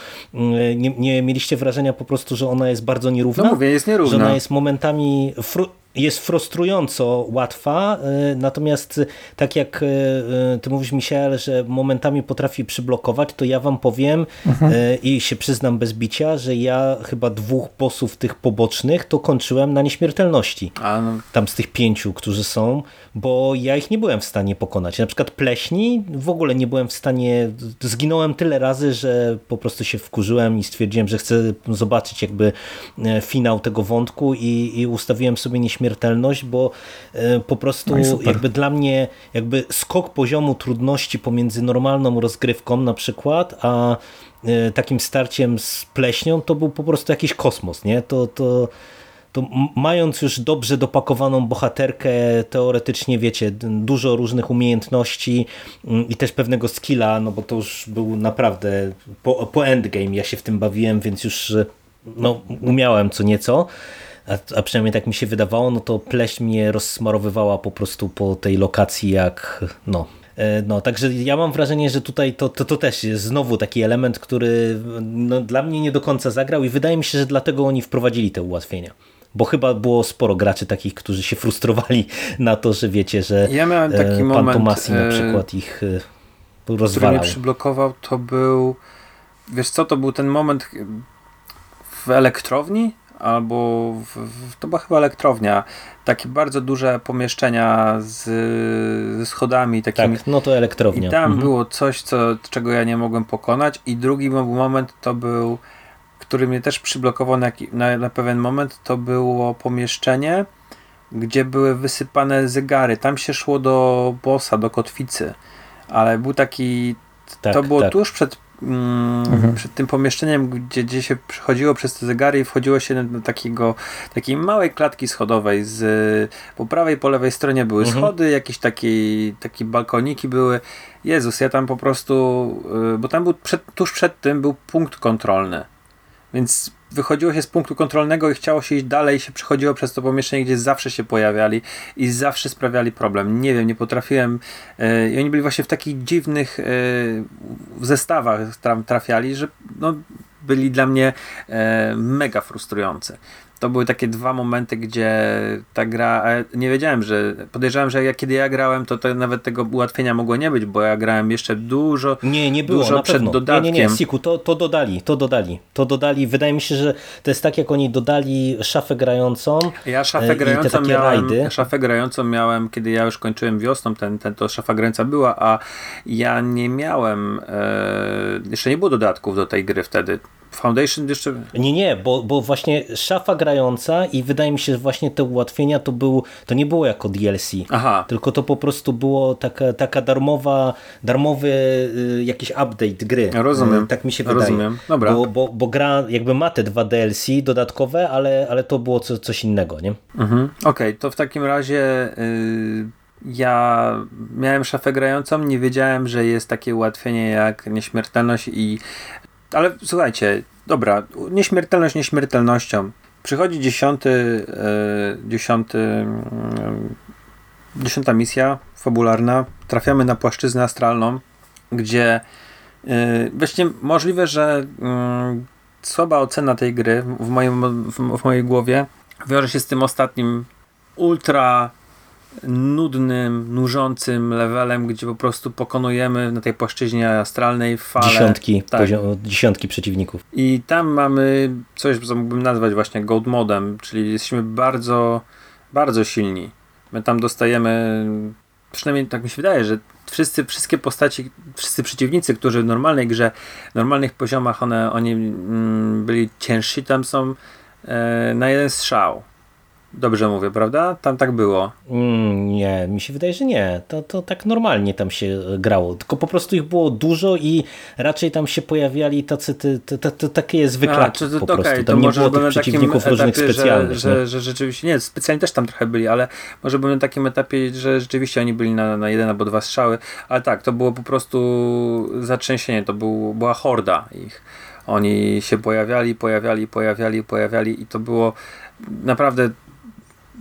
nie, nie mieliście wrażenia po prostu, że ona jest bardzo nierówna? No mówię, jest nierówna. Że ona jest momentami jest frustrująco łatwa, y, natomiast tak jak y, ty mówisz Michel, że momentami potrafi przyblokować, to ja wam powiem mhm. i się przyznam bez bicia, że ja chyba dwóch bossów tych pobocznych to kończyłem na nieśmiertelności. No. Tam z tych pięciu, którzy są, bo ja ich nie byłem w stanie pokonać. Na przykład pleśni w ogóle nie byłem w stanie, zginąłem tyle razy, że po prostu się wkurzyłem i stwierdziłem, że chcę zobaczyć jakby e, finał tego wątku i, i ustawiłem sobie nieśmiertelność, bo e, po prostu no jakby dla mnie jakby skok poziomu trudności pomiędzy normalną rozgrywką na przykład, a e, takim starciem z pleśnią, to był po prostu jakiś kosmos, nie? To, to to mając już dobrze dopakowaną bohaterkę, teoretycznie wiecie, dużo różnych umiejętności mm, i też pewnego skilla, no bo to już był naprawdę po, po endgame ja się w tym bawiłem, więc już no, umiałem co nieco, a, a przynajmniej tak mi się wydawało, no to pleść mnie rozsmarowywała po prostu po tej lokacji jak no, e, no, także ja mam wrażenie, że tutaj to, to, to też jest znowu taki element, który no, dla mnie nie do końca zagrał i wydaje mi się, że dlatego oni wprowadzili te ułatwienia. Bo chyba było sporo graczy takich, którzy się frustrowali na to, że wiecie, że ja miałem taki e, pan moment, Tomasi na e, przykład ich rozwalał. Który mnie przyblokował, to był wiesz co, to był ten moment w elektrowni, albo w, w, to była chyba elektrownia, takie bardzo duże pomieszczenia z, ze schodami takimi. Tak, no to elektrownia. I tam mhm. było coś, co, czego ja nie mogłem pokonać i drugi moment to był który mnie też przyblokował na, na, na pewien moment, to było pomieszczenie, gdzie były wysypane zegary. Tam się szło do bossa, do kotwicy, ale był taki. Tak, to było tak. tuż przed, mm, mhm. przed tym pomieszczeniem, gdzie, gdzie się przechodziło przez te zegary i wchodziło się do takiego, takiej małej klatki schodowej. Z, po prawej, po lewej stronie były mhm. schody, jakieś takie, takie balkoniki były. Jezus, ja tam po prostu, y, bo tam był przed, tuż przed tym był punkt kontrolny. Więc wychodziło się z punktu kontrolnego i chciało się iść dalej, się przechodziło przez to pomieszczenie, gdzie zawsze się pojawiali i zawsze sprawiali problem. Nie wiem, nie potrafiłem. Yy, I oni byli właśnie w takich dziwnych yy, zestawach tam trafiali, że no, byli dla mnie yy, mega frustrujące. To były takie dwa momenty, gdzie ta gra, nie wiedziałem, że podejrzewałem, że jak, kiedy ja grałem, to, to nawet tego ułatwienia mogło nie być, bo ja grałem jeszcze dużo Nie, nie było, dużo przed pewno. dodatkiem. Nie, nie, nie, Siku, to, to dodali, to dodali, to dodali. Wydaje mi się, że to jest tak, jak oni dodali szafę grającą Ja szafę e, grającą miałem, rajdy. szafę grającą miałem, kiedy ja już kończyłem wiosną, ten, ten, to szafa grająca była, a ja nie miałem, e, jeszcze nie było dodatków do tej gry wtedy. Foundation jeszcze... Nie, nie, bo, bo właśnie szafa grająca i wydaje mi się, że właśnie te ułatwienia to, był, to nie było jako DLC, Aha. tylko to po prostu było taka, taka darmowa, darmowy y, jakiś update gry. Rozumiem. Y, tak mi się wydaje. Rozumiem. Dobra. Bo, bo, bo gra jakby ma te dwa DLC dodatkowe, ale, ale to było co, coś innego, nie? Mhm. Okej, okay, to w takim razie... Yy ja miałem szafę grającą, nie wiedziałem, że jest takie ułatwienie jak nieśmiertelność i ale słuchajcie, dobra, nieśmiertelność nieśmiertelnością. Przychodzi dziesiąty, e, dziesiąty, e, dziesiąta misja fabularna. Trafiamy na płaszczyznę astralną, gdzie e, właśnie możliwe, że mm, słaba ocena tej gry w, moim, w, w mojej głowie wiąże się z tym ostatnim ultra nudnym, nużącym levelem, gdzie po prostu pokonujemy na tej płaszczyźnie astralnej fale. Dziesiątki, tak. poziom, dziesiątki przeciwników. I tam mamy coś, co mógłbym nazwać właśnie gold modem, czyli jesteśmy bardzo, bardzo silni. My tam dostajemy, przynajmniej tak mi się wydaje, że wszyscy, wszystkie postaci, wszyscy przeciwnicy, którzy w normalnej grze, w normalnych poziomach, one, oni mm, byli ciężsi, tam są e, na jeden strzał. Dobrze mówię, prawda? Tam tak było. Mm, nie, mi się wydaje, że nie. To, to tak normalnie tam się grało. Tylko po prostu ich było dużo i raczej tam się pojawiali tacy, ty, ty, ty, ty takie zwykłaki A, to, po okay, prostu. Tam nie było tych przeciwników różnych etapie, specjalnych. Że, że, że, rzeczywiście, nie, specjalnie też tam trochę byli, ale może byłem na takim etapie, że rzeczywiście oni byli na, na jeden albo dwa strzały, ale tak, to było po prostu zatrzęsienie, to był, była horda ich. Oni się pojawiali, pojawiali, pojawiali, pojawiali i to było naprawdę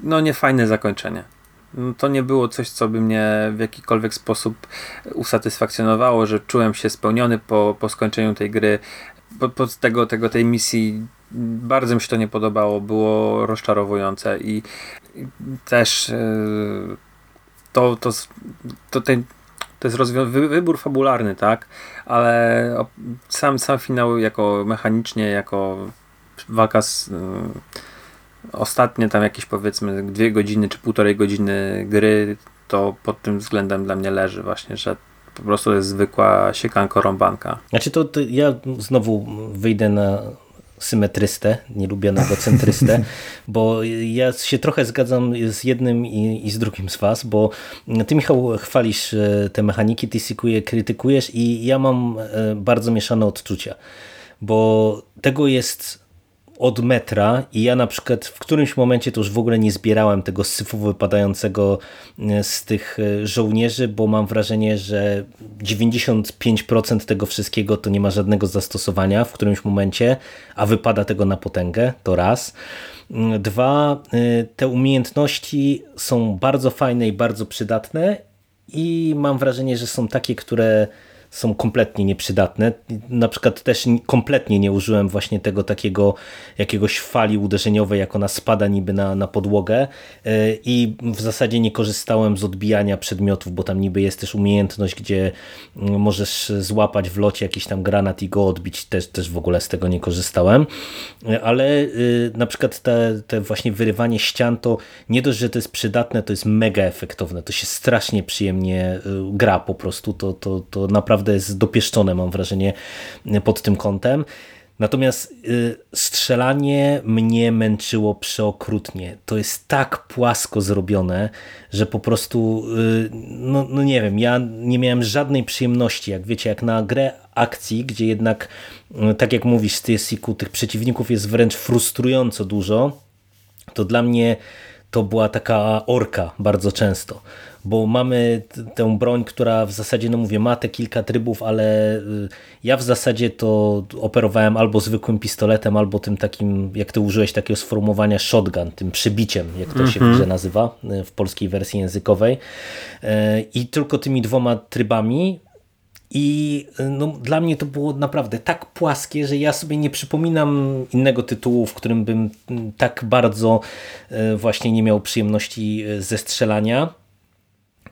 no niefajne zakończenie. No, to nie było coś, co by mnie w jakikolwiek sposób usatysfakcjonowało, że czułem się spełniony po, po skończeniu tej gry. Po, po tego, tego, tej misji bardzo mi się to nie podobało, było rozczarowujące i, też yy, to, to, to, ten, to jest wybór fabularny, tak, ale sam, sam finał jako mechanicznie, jako walka z ostatnie tam jakieś powiedzmy dwie godziny czy półtorej godziny gry to pod tym względem dla mnie leży właśnie, że po prostu jest zwykła siekanko rąbanka. Znaczy to, to ja znowu wyjdę na symetrystę, nie lubię centrystę, bo ja się trochę zgadzam z jednym i, i, z drugim z was, bo ty Michał chwalisz e, te mechaniki, ty Sikuje krytykujesz i ja mam e, bardzo mieszane odczucia, bo tego jest od metra i ja na przykład w którymś momencie to już w ogóle nie zbierałem tego syfu wypadającego e, z tych e, żołnierzy, bo mam wrażenie, że 95% tego wszystkiego to nie ma żadnego zastosowania w którymś momencie, a wypada tego na potęgę, to raz. Mm, dwa, e, te umiejętności są bardzo fajne i bardzo przydatne i mam wrażenie, że są takie, które są kompletnie nieprzydatne. Na przykład też kompletnie nie użyłem właśnie tego takiego jakiegoś fali uderzeniowej, jak ona spada niby na, na podłogę e, i w zasadzie nie korzystałem z odbijania przedmiotów, bo tam niby jest też umiejętność, gdzie mm, możesz złapać w locie jakiś tam granat i go odbić. Też, też w ogóle z tego nie korzystałem. E, ale e, na przykład te, te właśnie wyrywanie ścian to nie dość, że to jest przydatne, to jest mega efektowne. To się strasznie przyjemnie gra po prostu. To, to, to naprawdę naprawdę jest dopieszczone, mam wrażenie, pod tym kątem. Natomiast y, strzelanie mnie męczyło przeokrutnie. To jest tak płasko zrobione, że po prostu, y, no, no, nie wiem, ja nie miałem żadnej przyjemności, jak wiecie, jak na grę akcji, gdzie jednak, y, tak jak mówisz, Stysiku, tych przeciwników jest wręcz frustrująco dużo, to dla mnie to była taka orka bardzo często bo mamy tę broń, która w zasadzie, no mówię, ma te kilka trybów, ale y, ja w zasadzie to operowałem albo zwykłym pistoletem, albo tym takim, jak ty użyłeś takiego sformułowania shotgun, tym przebiciem, jak to się w mhm. nazywa w polskiej wersji językowej. Y, I tylko tymi dwoma trybami I no, dla mnie to było naprawdę tak płaskie, że ja sobie nie przypominam innego tytułu, w którym bym tak bardzo właśnie nie miał przyjemności ze strzelania.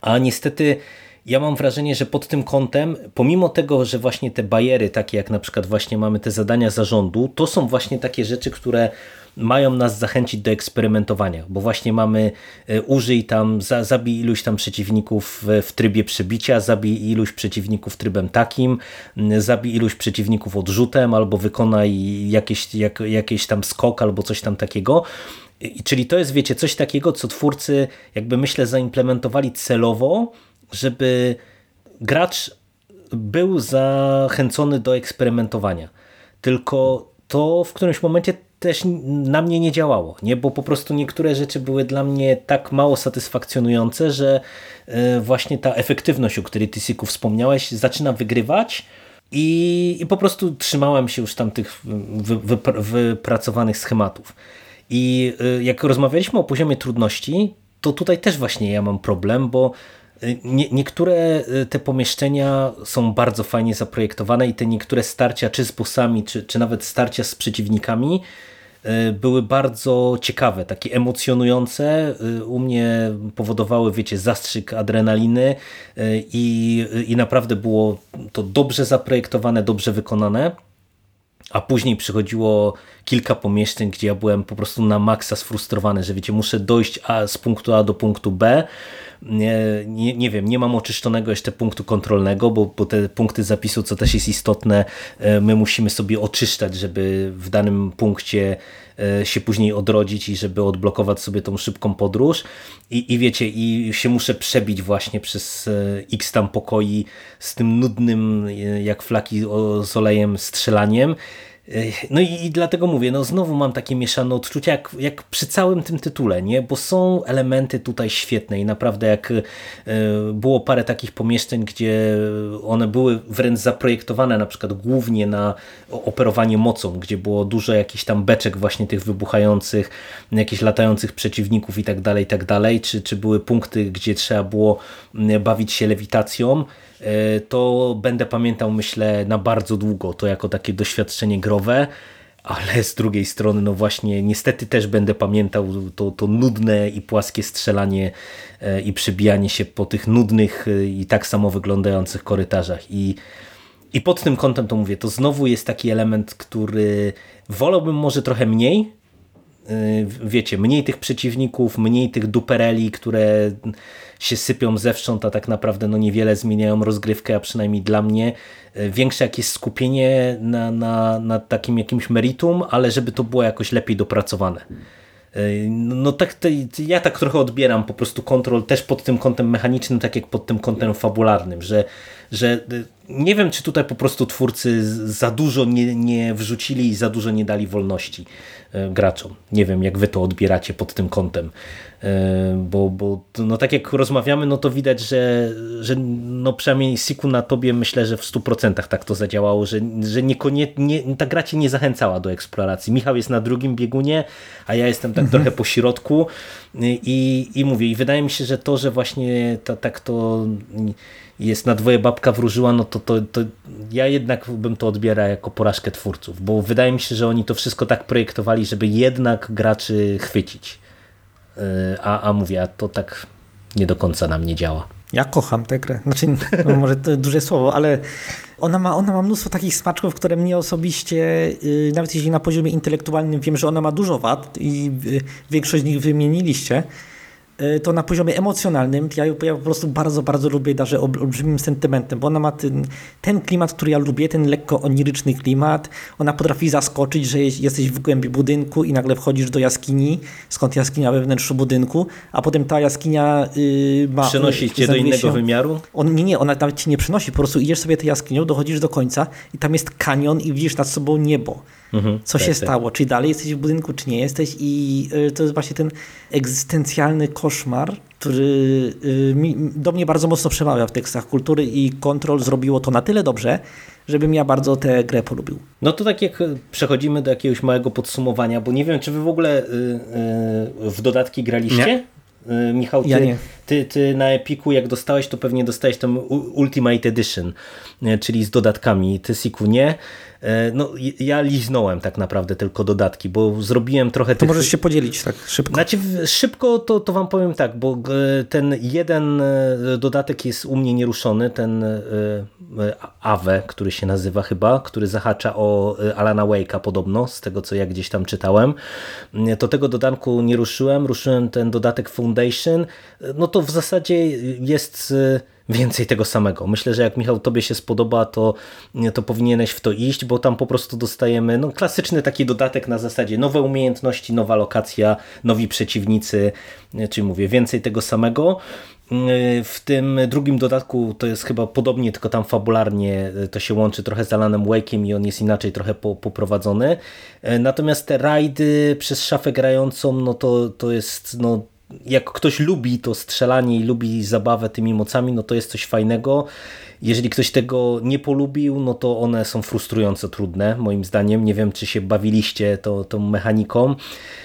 A niestety ja mam wrażenie, że pod tym kątem, pomimo tego, że właśnie te bariery, takie jak na przykład właśnie mamy te zadania zarządu, to są właśnie takie rzeczy, które mają nas zachęcić do eksperymentowania, bo właśnie mamy e, użyj tam, za, zabij iluś tam przeciwników w, trybie przebicia, zabij iluś przeciwników trybem takim, zabij iluś przeciwników odrzutem, albo wykonaj jakieś, jak, jakieś tam skok, albo coś tam takiego. I, czyli to jest, wiecie, coś takiego, co twórcy jakby myślę zaimplementowali celowo, żeby gracz był zachęcony do eksperymentowania. Tylko to w którymś momencie też na mnie nie działało, nie? bo po prostu niektóre rzeczy były dla mnie tak mało satysfakcjonujące, że e, właśnie ta efektywność, o której ty Siku wspomniałeś, zaczyna wygrywać i, i po prostu trzymałem się już tam tych wy, wy, wypracowanych schematów. I e, jak rozmawialiśmy o poziomie trudności, to tutaj też właśnie ja mam problem, bo nie, niektóre y, te pomieszczenia są bardzo fajnie zaprojektowane i te niektóre starcia, czy z bossami, czy, czy nawet starcia z przeciwnikami, y, były bardzo ciekawe, takie emocjonujące. Y, u mnie powodowały, wiecie, zastrzyk adrenaliny i, i naprawdę było to dobrze zaprojektowane, dobrze wykonane. A później przychodziło kilka pomieszczeń, gdzie ja byłem po prostu na maksa sfrustrowany, że wiecie, muszę dojść a, z punktu A do punktu B nie, nie, nie wiem, nie mam oczyszczonego jeszcze punktu kontrolnego, bo, bo te punkty zapisu, co też jest istotne, e, my musimy sobie oczyszczać, żeby w danym punkcie e, się później odrodzić i żeby odblokować sobie tą szybką podróż. I, i wiecie, i się muszę przebić właśnie przez e, x tam pokoi z tym nudnym jak flaki z olejem strzelaniem no i, i, dlatego mówię, no znowu mam takie mieszane odczucia jak, jak przy całym tym tytule, nie? bo są elementy tutaj świetne i naprawdę jak e, było parę takich pomieszczeń, gdzie one były wręcz zaprojektowane na przykład głównie na operowanie mocą, gdzie było dużo jakichś tam beczek właśnie tych wybuchających, jakichś latających przeciwników i tak dalej, i tak dalej, czy, czy były punkty, gdzie trzeba było bawić się lewitacją, to będę pamiętał, myślę, na bardzo długo. To jako takie doświadczenie growe, ale z drugiej strony, no właśnie, niestety też będę pamiętał to, to nudne i płaskie strzelanie e, i przebijanie się po tych nudnych e, i tak samo wyglądających korytarzach. I, i pod tym kątem to mówię, to znowu jest taki element, który wolałbym może trochę mniej, wiecie, mniej tych przeciwników, mniej tych dupereli, które się sypią zewsząd, a tak naprawdę no niewiele zmieniają rozgrywkę, a przynajmniej dla mnie e, większe jakieś skupienie na, na, na takim jakimś meritum, ale żeby to było jakoś lepiej dopracowane. E, no tak, ja tak trochę odbieram po prostu kontrol też pod tym kątem mechanicznym, tak jak pod tym kątem fabularnym, że, że e, nie wiem, czy tutaj po prostu twórcy za dużo nie, nie wrzucili i za dużo nie dali wolności graczom. Nie wiem, jak wy to odbieracie pod tym kątem. E, bo, bo no tak jak rozmawiamy, no to widać, że, że no przynajmniej Siku na tobie myślę, że w 100% tak to zadziałało, że, że niekoniecznie, ta gra cię nie zachęcała do eksploracji. Michał jest na drugim biegunie, a ja jestem tak mhm. trochę po środku i, i mówię, i wydaje mi się, że to, że właśnie ta, tak to jest na dwoje babka wróżyła, no to, to, to ja jednak bym to odbierał jako porażkę twórców, bo wydaje mi się, że oni to wszystko tak projektowali, żeby jednak graczy chwycić. Y, a, a mówię, a to tak nie do końca nam nie działa. Ja kocham tę grę. Znaczy, no może to duże słowo, ale ona ma, ona ma mnóstwo takich smaczków, które mnie osobiście, yy, nawet jeśli na poziomie intelektualnym wiem, że ona ma dużo wad i yy, większość z nich wymieniliście, E, to na poziomie emocjonalnym ja, ja po prostu bardzo, bardzo lubię darzę olbrzymim sentymentem, bo ona ma ten, ten klimat, który ja lubię, ten lekko oniryczny klimat. Ona potrafi zaskoczyć, że jesteś w głębi budynku i nagle wchodzisz do jaskini, skąd jaskinia we wnętrzu budynku, a potem ta jaskinia yy, ma... Przenosi cię do innego się, wymiaru? On, nie, nie, ona nawet cię nie przenosi, po prostu idziesz sobie tą jaskinią, dochodzisz do końca i tam jest kanion i widzisz nad sobą niebo. Mhm, co tak, się tak. stało, czy dalej jesteś w budynku, czy nie jesteś i y, to jest właśnie ten egzystencjalny koszmar, który y, do mnie bardzo mocno przemawia w tekstach kultury i Control zrobiło to na tyle dobrze, żebym ja bardzo tę grę polubił. No to tak jak przechodzimy do jakiegoś małego podsumowania, bo nie wiem, czy wy w ogóle y, w dodatki graliście? Nie. Michał, ty, ja ty ty, ty na Epiku jak dostałeś, to pewnie dostałeś tam Ultimate Edition, czyli z dodatkami. Ty Siku nie. E, no, ja liznąłem tak naprawdę tylko dodatki, bo zrobiłem trochę... To tych... możesz się podzielić tak szybko. Znaczy szybko to, to wam powiem tak, bo e, ten jeden e, dodatek jest u mnie nieruszony, ten Ave, który się nazywa chyba, który zahacza o Alana Wake'a podobno, z tego co ja gdzieś tam czytałem. To tego dodatku nie ruszyłem, ruszyłem ten dodatek Foundation, no to w zasadzie jest więcej tego samego. Myślę, że jak Michał tobie się spodoba, to, to powinieneś w to iść, bo tam po prostu dostajemy no, klasyczny taki dodatek na zasadzie nowe umiejętności, nowa lokacja, nowi przeciwnicy, czyli mówię, więcej tego samego. W tym drugim dodatku to jest chyba podobnie, tylko tam fabularnie to się łączy trochę z Alanem Wake'iem i on jest inaczej trochę poprowadzony. Natomiast te rajdy przez szafę grającą, no to, to jest no, jak ktoś lubi to strzelanie i lubi zabawę tymi mocami, no to jest coś fajnego. Jeżeli ktoś tego nie polubił, no to one są frustrująco trudne, moim zdaniem. Nie wiem, czy się bawiliście to, tą mechaniką,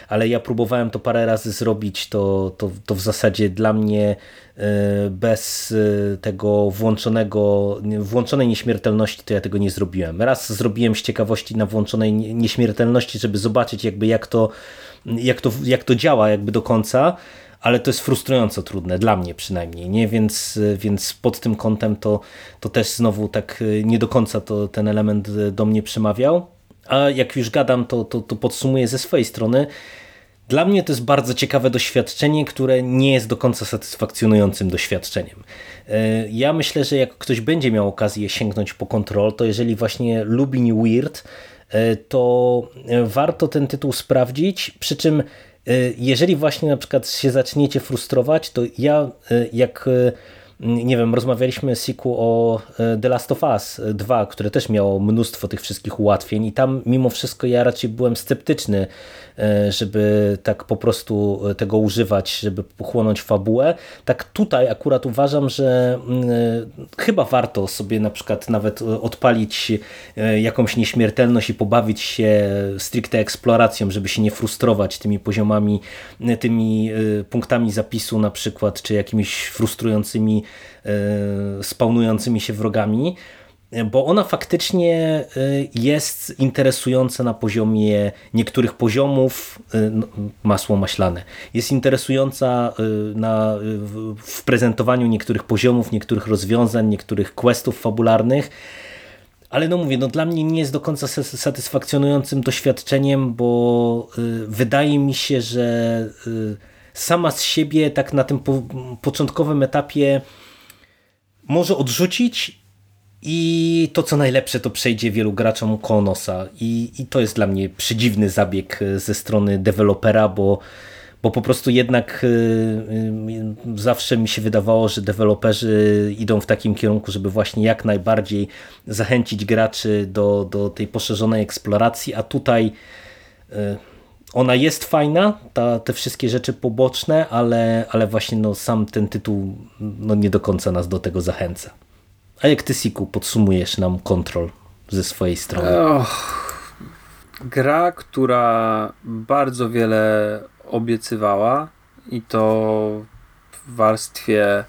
ale ja próbowałem to parę razy zrobić, to, to, to w zasadzie dla mnie e, bez e, tego włączonego, włączonej nieśmiertelności, to ja tego nie zrobiłem. Raz zrobiłem z ciekawości na włączonej nieśmiertelności, żeby zobaczyć jakby jak to jak to, jak to działa jakby do końca, ale to jest frustrująco trudne, dla mnie przynajmniej, nie? Więc, więc pod tym kątem to, to też znowu tak e, nie do końca to, ten element e, do mnie przemawiał. A jak już gadam, to, to, to podsumuję ze swojej strony. Dla mnie to jest bardzo ciekawe doświadczenie, które nie jest do końca satysfakcjonującym doświadczeniem. E, ja myślę, że jak ktoś będzie miał okazję sięgnąć po kontrol, to jeżeli właśnie lubi New Weird, to e, warto ten tytuł sprawdzić, przy czym e, jeżeli właśnie na przykład się zaczniecie frustrować, to ja jak nie wiem, rozmawialiśmy z Siku o The Last of Us 2, które też miało mnóstwo tych wszystkich ułatwień i tam mimo wszystko ja raczej byłem sceptyczny E, żeby tak po prostu e, tego używać, żeby pochłonąć fabułę. Tak tutaj akurat uważam, że mm, e, chyba warto sobie na przykład nawet odpalić jakąś nieśmiertelność i pobawić się stricte eksploracją, żeby się nie frustrować tymi poziomami, tymi punktami zapisu na przykład, czy jakimiś frustrującymi spawnującymi się wrogami bo ona faktycznie y, jest interesująca na poziomie niektórych poziomów y, no, masło maślane. Jest interesująca y, na, w prezentowaniu niektórych poziomów, niektórych rozwiązań, niektórych questów fabularnych, ale no mówię, no dla mnie nie jest do końca satysfakcjonującym doświadczeniem, bo wydaje mi się, że sama z siebie tak na tym po, początkowym etapie może odrzucić i to, co najlepsze, to przejdzie wielu graczom konosa. I, I to jest dla mnie przedziwny zabieg e, ze strony dewelopera, bo, bo po prostu jednak y, y, zawsze mi się wydawało, że deweloperzy idą w takim kierunku, żeby właśnie jak najbardziej zachęcić graczy do, do tej poszerzonej eksploracji, a tutaj ona jest fajna, ta, te wszystkie rzeczy poboczne, ale, ale właśnie no, sam ten tytuł no, nie do końca nas do tego zachęca. A jak ty, Siku, podsumujesz nam kontrol ze swojej strony? Och, gra, która bardzo wiele obiecywała i to w warstwie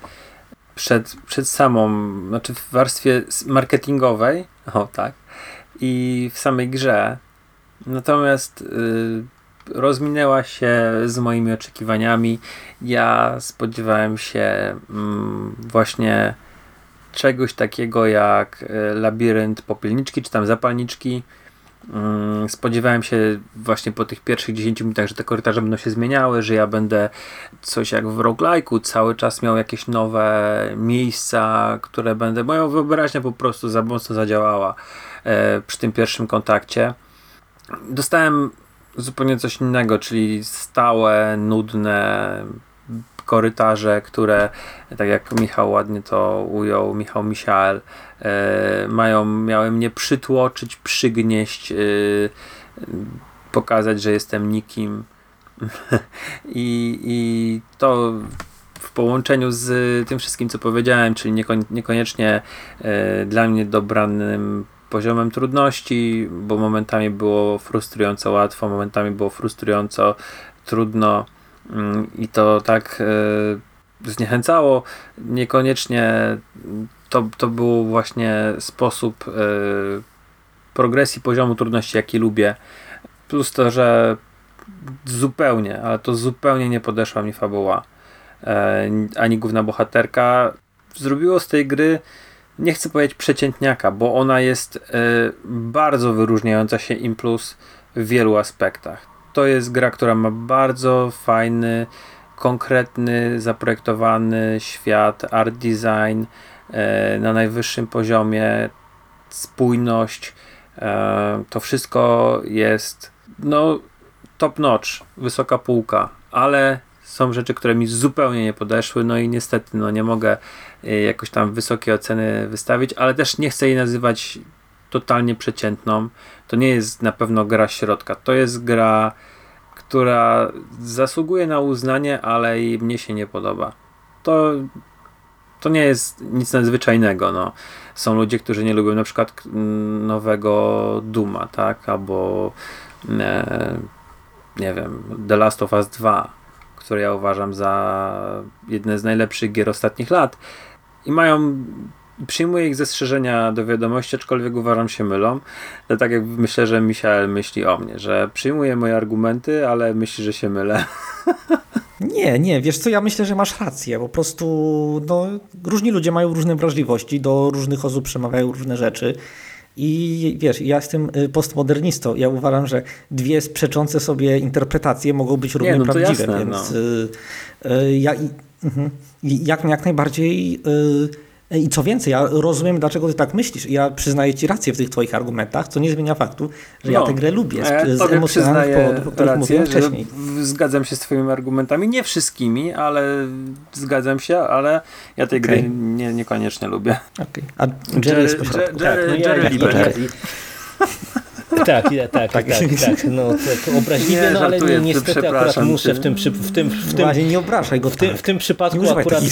przed, przed samą, znaczy w warstwie marketingowej, o tak, i w samej grze. Natomiast y, rozminęła się z moimi oczekiwaniami. Ja spodziewałem się mm, właśnie czegoś takiego jak e, labirynt popielniczki, czy tam zapalniczki. Mm, spodziewałem się właśnie po tych pierwszych 10 minutach, że te korytarze będą się zmieniały, że ja będę coś jak w roguelike'u cały czas miał jakieś nowe miejsca, które będę, moja wyobraźnia po prostu za mocno zadziałała e, przy tym pierwszym kontakcie. Dostałem zupełnie coś innego, czyli stałe, nudne, korytarze, które, tak jak Michał ładnie to ujął, Michał Michael, e, mają, miały mnie przytłoczyć, przygnieść, e, pokazać, że jestem nikim. I, I to w połączeniu z tym wszystkim, co powiedziałem, czyli niekoniecznie e, dla mnie dobranym poziomem trudności, bo momentami było frustrująco łatwo, momentami było frustrująco trudno. I to tak e, zniechęcało. Niekoniecznie to, to był właśnie sposób y, progresji poziomu trudności, jaki lubię. Plus to, że zupełnie, ale to zupełnie nie podeszła mi fabuła. E, ani główna bohaterka. Zrobiło z tej gry, nie chcę powiedzieć przeciętniaka, bo ona jest e, bardzo wyróżniająca się im plus w wielu aspektach. To jest gra, która ma bardzo fajny, konkretny, zaprojektowany świat, art design e, na najwyższym poziomie, spójność. E, to wszystko jest no top notch, wysoka półka, ale są rzeczy, które mi zupełnie nie podeszły, no i niestety no nie mogę e, jakoś tam wysokie oceny wystawić, ale też nie chcę jej nazywać totalnie przeciętną. To nie jest na pewno gra środka. To jest gra, która zasługuje na uznanie, ale mnie się nie podoba. To, to nie jest nic nadzwyczajnego. No. Są ludzie, którzy nie lubią na przykład nowego Duma, tak? Albo e, nie wiem, The Last of Us 2, które ja uważam za jedne z najlepszych gier ostatnich lat. I mają przyjmuję ich zastrzeżenia do wiadomości, aczkolwiek uważam się mylą. To tak jak myślę, że Michael myśli o mnie, że przyjmuje moje argumenty, ale myśli, że się mylę. Nie, nie, wiesz co, ja myślę, że masz rację. Po prostu no, różni ludzie mają różne wrażliwości, do różnych osób przemawiają różne rzeczy. I wiesz, ja jestem y, postmodernistą. Ja uważam, że dwie sprzeczące sobie interpretacje mogą być równie no prawdziwe, jasne, więc no. y, y, ja, y, jak, jak najbardziej y, i co więcej, ja rozumiem, dlaczego ty tak myślisz. Ja przyznaję ci rację w tych twoich argumentach, co nie zmienia faktu, że no, ja tę grę lubię z, z emocjonalnych powodów, o których rację, mówiłem wcześniej. Zgadzam się z twoimi argumentami, nie wszystkimi, ale zgadzam się, ale ja tej okay. gry nie, niekoniecznie lubię. Okay. A Jerry, jest Jerry, Jerry, tak, no Jerry, Jerry, Jerry tak, tak, tak, tak, tak, no tak, obraźliwie, nie, no ale żartuję, niestety akurat muszę w tym, w tym, w tym, nie obrażaj go w tym, tak. w tym przypadku akurat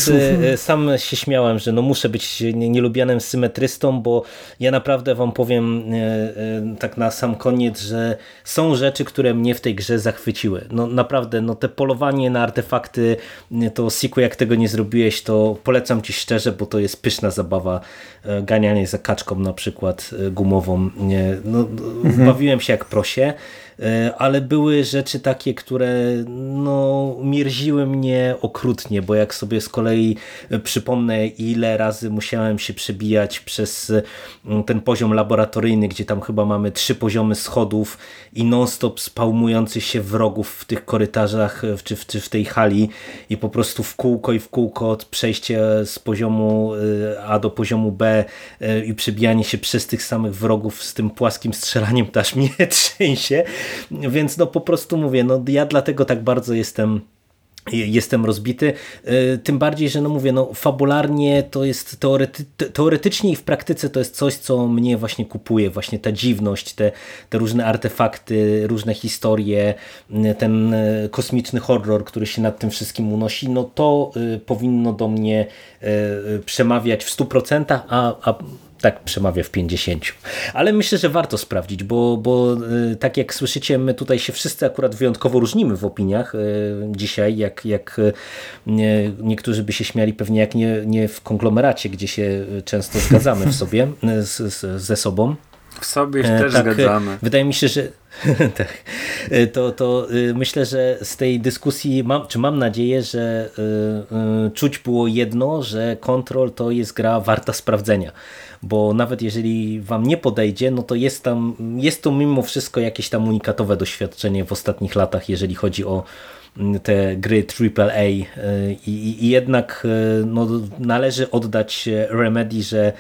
e, sam się śmiałem, że no muszę być nielubianym symetrystą, bo ja naprawdę wam powiem e, e, tak na sam koniec, że są rzeczy, które mnie w tej grze zachwyciły. No naprawdę, no te polowanie na artefakty, to Siku, jak tego nie zrobiłeś, to polecam ci szczerze, bo to jest pyszna zabawa, ganianie za kaczką na przykład gumową. No, mhm. Bawiłem się jak prosie. E, ale były rzeczy takie, które no, mierziły mnie okrutnie, bo jak sobie z kolei przypomnę, ile razy musiałem się przebijać przez mm, ten poziom laboratoryjny, gdzie tam chyba mamy trzy poziomy schodów i non-stop spałmujących się wrogów w tych korytarzach czy w, czy w tej hali i po prostu w kółko i w kółko od przejście z poziomu A do poziomu B i przebijanie się przez tych samych wrogów z tym płaskim strzelaniem, to aż mnie trzęsie więc no po prostu mówię, no ja dlatego tak bardzo jestem jestem rozbity. E, tym bardziej, że no mówię, no fabularnie to jest teorety teoretycznie i w praktyce to jest coś, co mnie właśnie kupuje, właśnie ta dziwność, te, te różne artefakty, różne historie, ten e, kosmiczny horror, który się nad tym wszystkim unosi, no to e, powinno do mnie przemawiać w 100%, a, a tak przemawia w 50. Ale myślę, że warto sprawdzić, bo, bo y, tak jak słyszycie, my tutaj się wszyscy akurat wyjątkowo różnimy w opiniach y, dzisiaj, jak, jak y, niektórzy by się śmiali pewnie jak nie, nie w konglomeracie, gdzie się często zgadzamy w sobie, z, z, ze sobą. W sobie się też tak, zgadzamy. Wydaje mi się, że tak. To, to myślę, że z tej dyskusji, mam, czy mam nadzieję, że czuć było jedno, że Control to jest gra warta sprawdzenia bo nawet jeżeli wam nie podejdzie, no to jest tam, jest to mimo wszystko jakieś tam unikatowe doświadczenie w ostatnich latach, jeżeli chodzi o te gry AAA y, i, i jednak y, no, należy oddać Remedy, że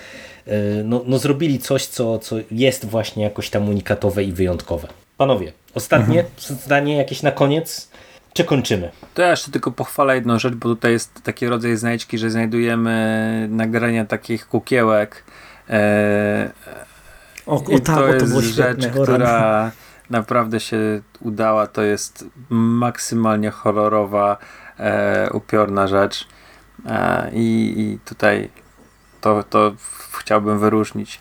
y, no, no zrobili coś, co, co jest właśnie jakoś tam unikatowe i wyjątkowe. Panowie, ostatnie mhm. zdanie jakieś na koniec? Czy kończymy? To ja jeszcze tylko pochwalę jedną rzecz, bo tutaj jest taki rodzaj znajdźki, że znajdujemy nagrania takich kukiełek E, o, o I tak, to, jest to rzecz, świetne, która naprawdę się udała. To jest maksymalnie horrorowa, e, upiorna rzecz. E, i, I tutaj to, to chciałbym wyróżnić.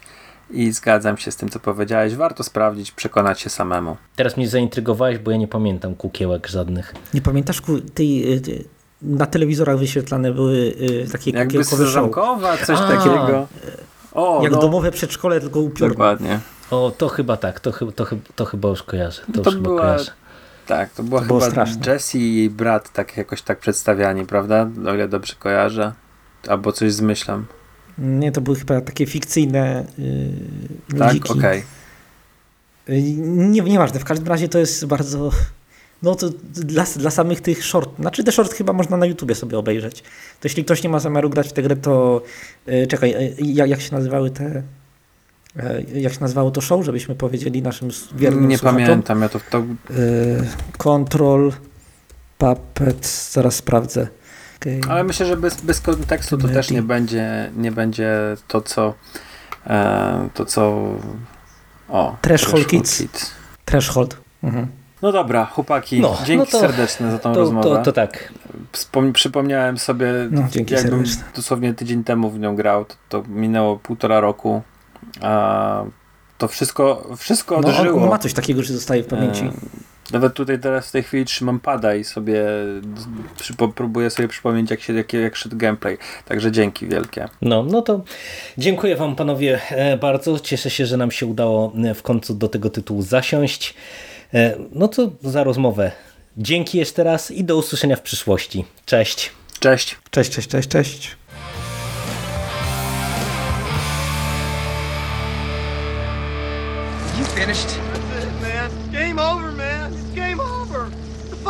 I zgadzam się z tym, co powiedziałeś. Warto sprawdzić, przekonać się samemu. Teraz mnie zaintrygowałeś, bo ja nie pamiętam kukiełek żadnych. Nie pamiętasz ku tej, tej na telewizorach wyświetlane były y, takie Jakby kukiełkowe show. coś A. takiego. O, Jak no, domowe przedszkole, tylko upiorne. Dokładnie. O, to chyba tak, to, chyba- to, chyba- to chyba już kojarzę. To, To już chyba była- kojarzę. Tak, to była To było chyba straszne. Jessie i jej brat tak jakoś tak przedstawiani, prawda? O ile dobrze kojarzę. Albo coś zmyślam. Nie, to były chyba takie fikcyjne yy, Tak? Okej. Y, Nie, nieważne, w każdym razie to jest bardzo. No to dla, dla samych tych short. Znaczy te short chyba można na YouTubie sobie obejrzeć. To jeśli ktoś nie ma zamiaru grać w tę grę, to y, czekaj, y, jak, jak się nazywały te. Y, Jak się nazywało to show, żebyśmy powiedzieli naszym wiernym Nie pamiętam, ja to, to Y, Control Puppet, zaraz sprawdzę. Okej. Ale myślę, że bez, bez kontekstu to też nie będzie, nie będzie to, co e, to, co o, Threshold Kids. Threshold. Mhm. No dobra, chłopaki, No, dzięki no to- serdeczne za tą To, rozmowę. to, to tak. Wspom- przypomniałem sobie, No, dzięki jakbym serdeczne. dosłownie tydzień temu w nią grał, to, to minęło półtora roku, to wszystko, wszystko No, on, odżyło. on ma coś takiego, że zostaje w pamięci. E, Nawet tutaj teraz w tej chwili trzymam pada i sobie przypo, próbuję sobie przypomnieć, jak, się, jak, jak szedł gameplay. Także dzięki wielkie. No, no to dziękuję Wam panowie e, bardzo. Cieszę się, że nam się udało e, w końcu do tego tytułu zasiąść. No to za rozmowę. Dzięki jeszcze raz i do usłyszenia w przyszłości. Cześć. Cześć. Cześć, cześć, cześć, cześć.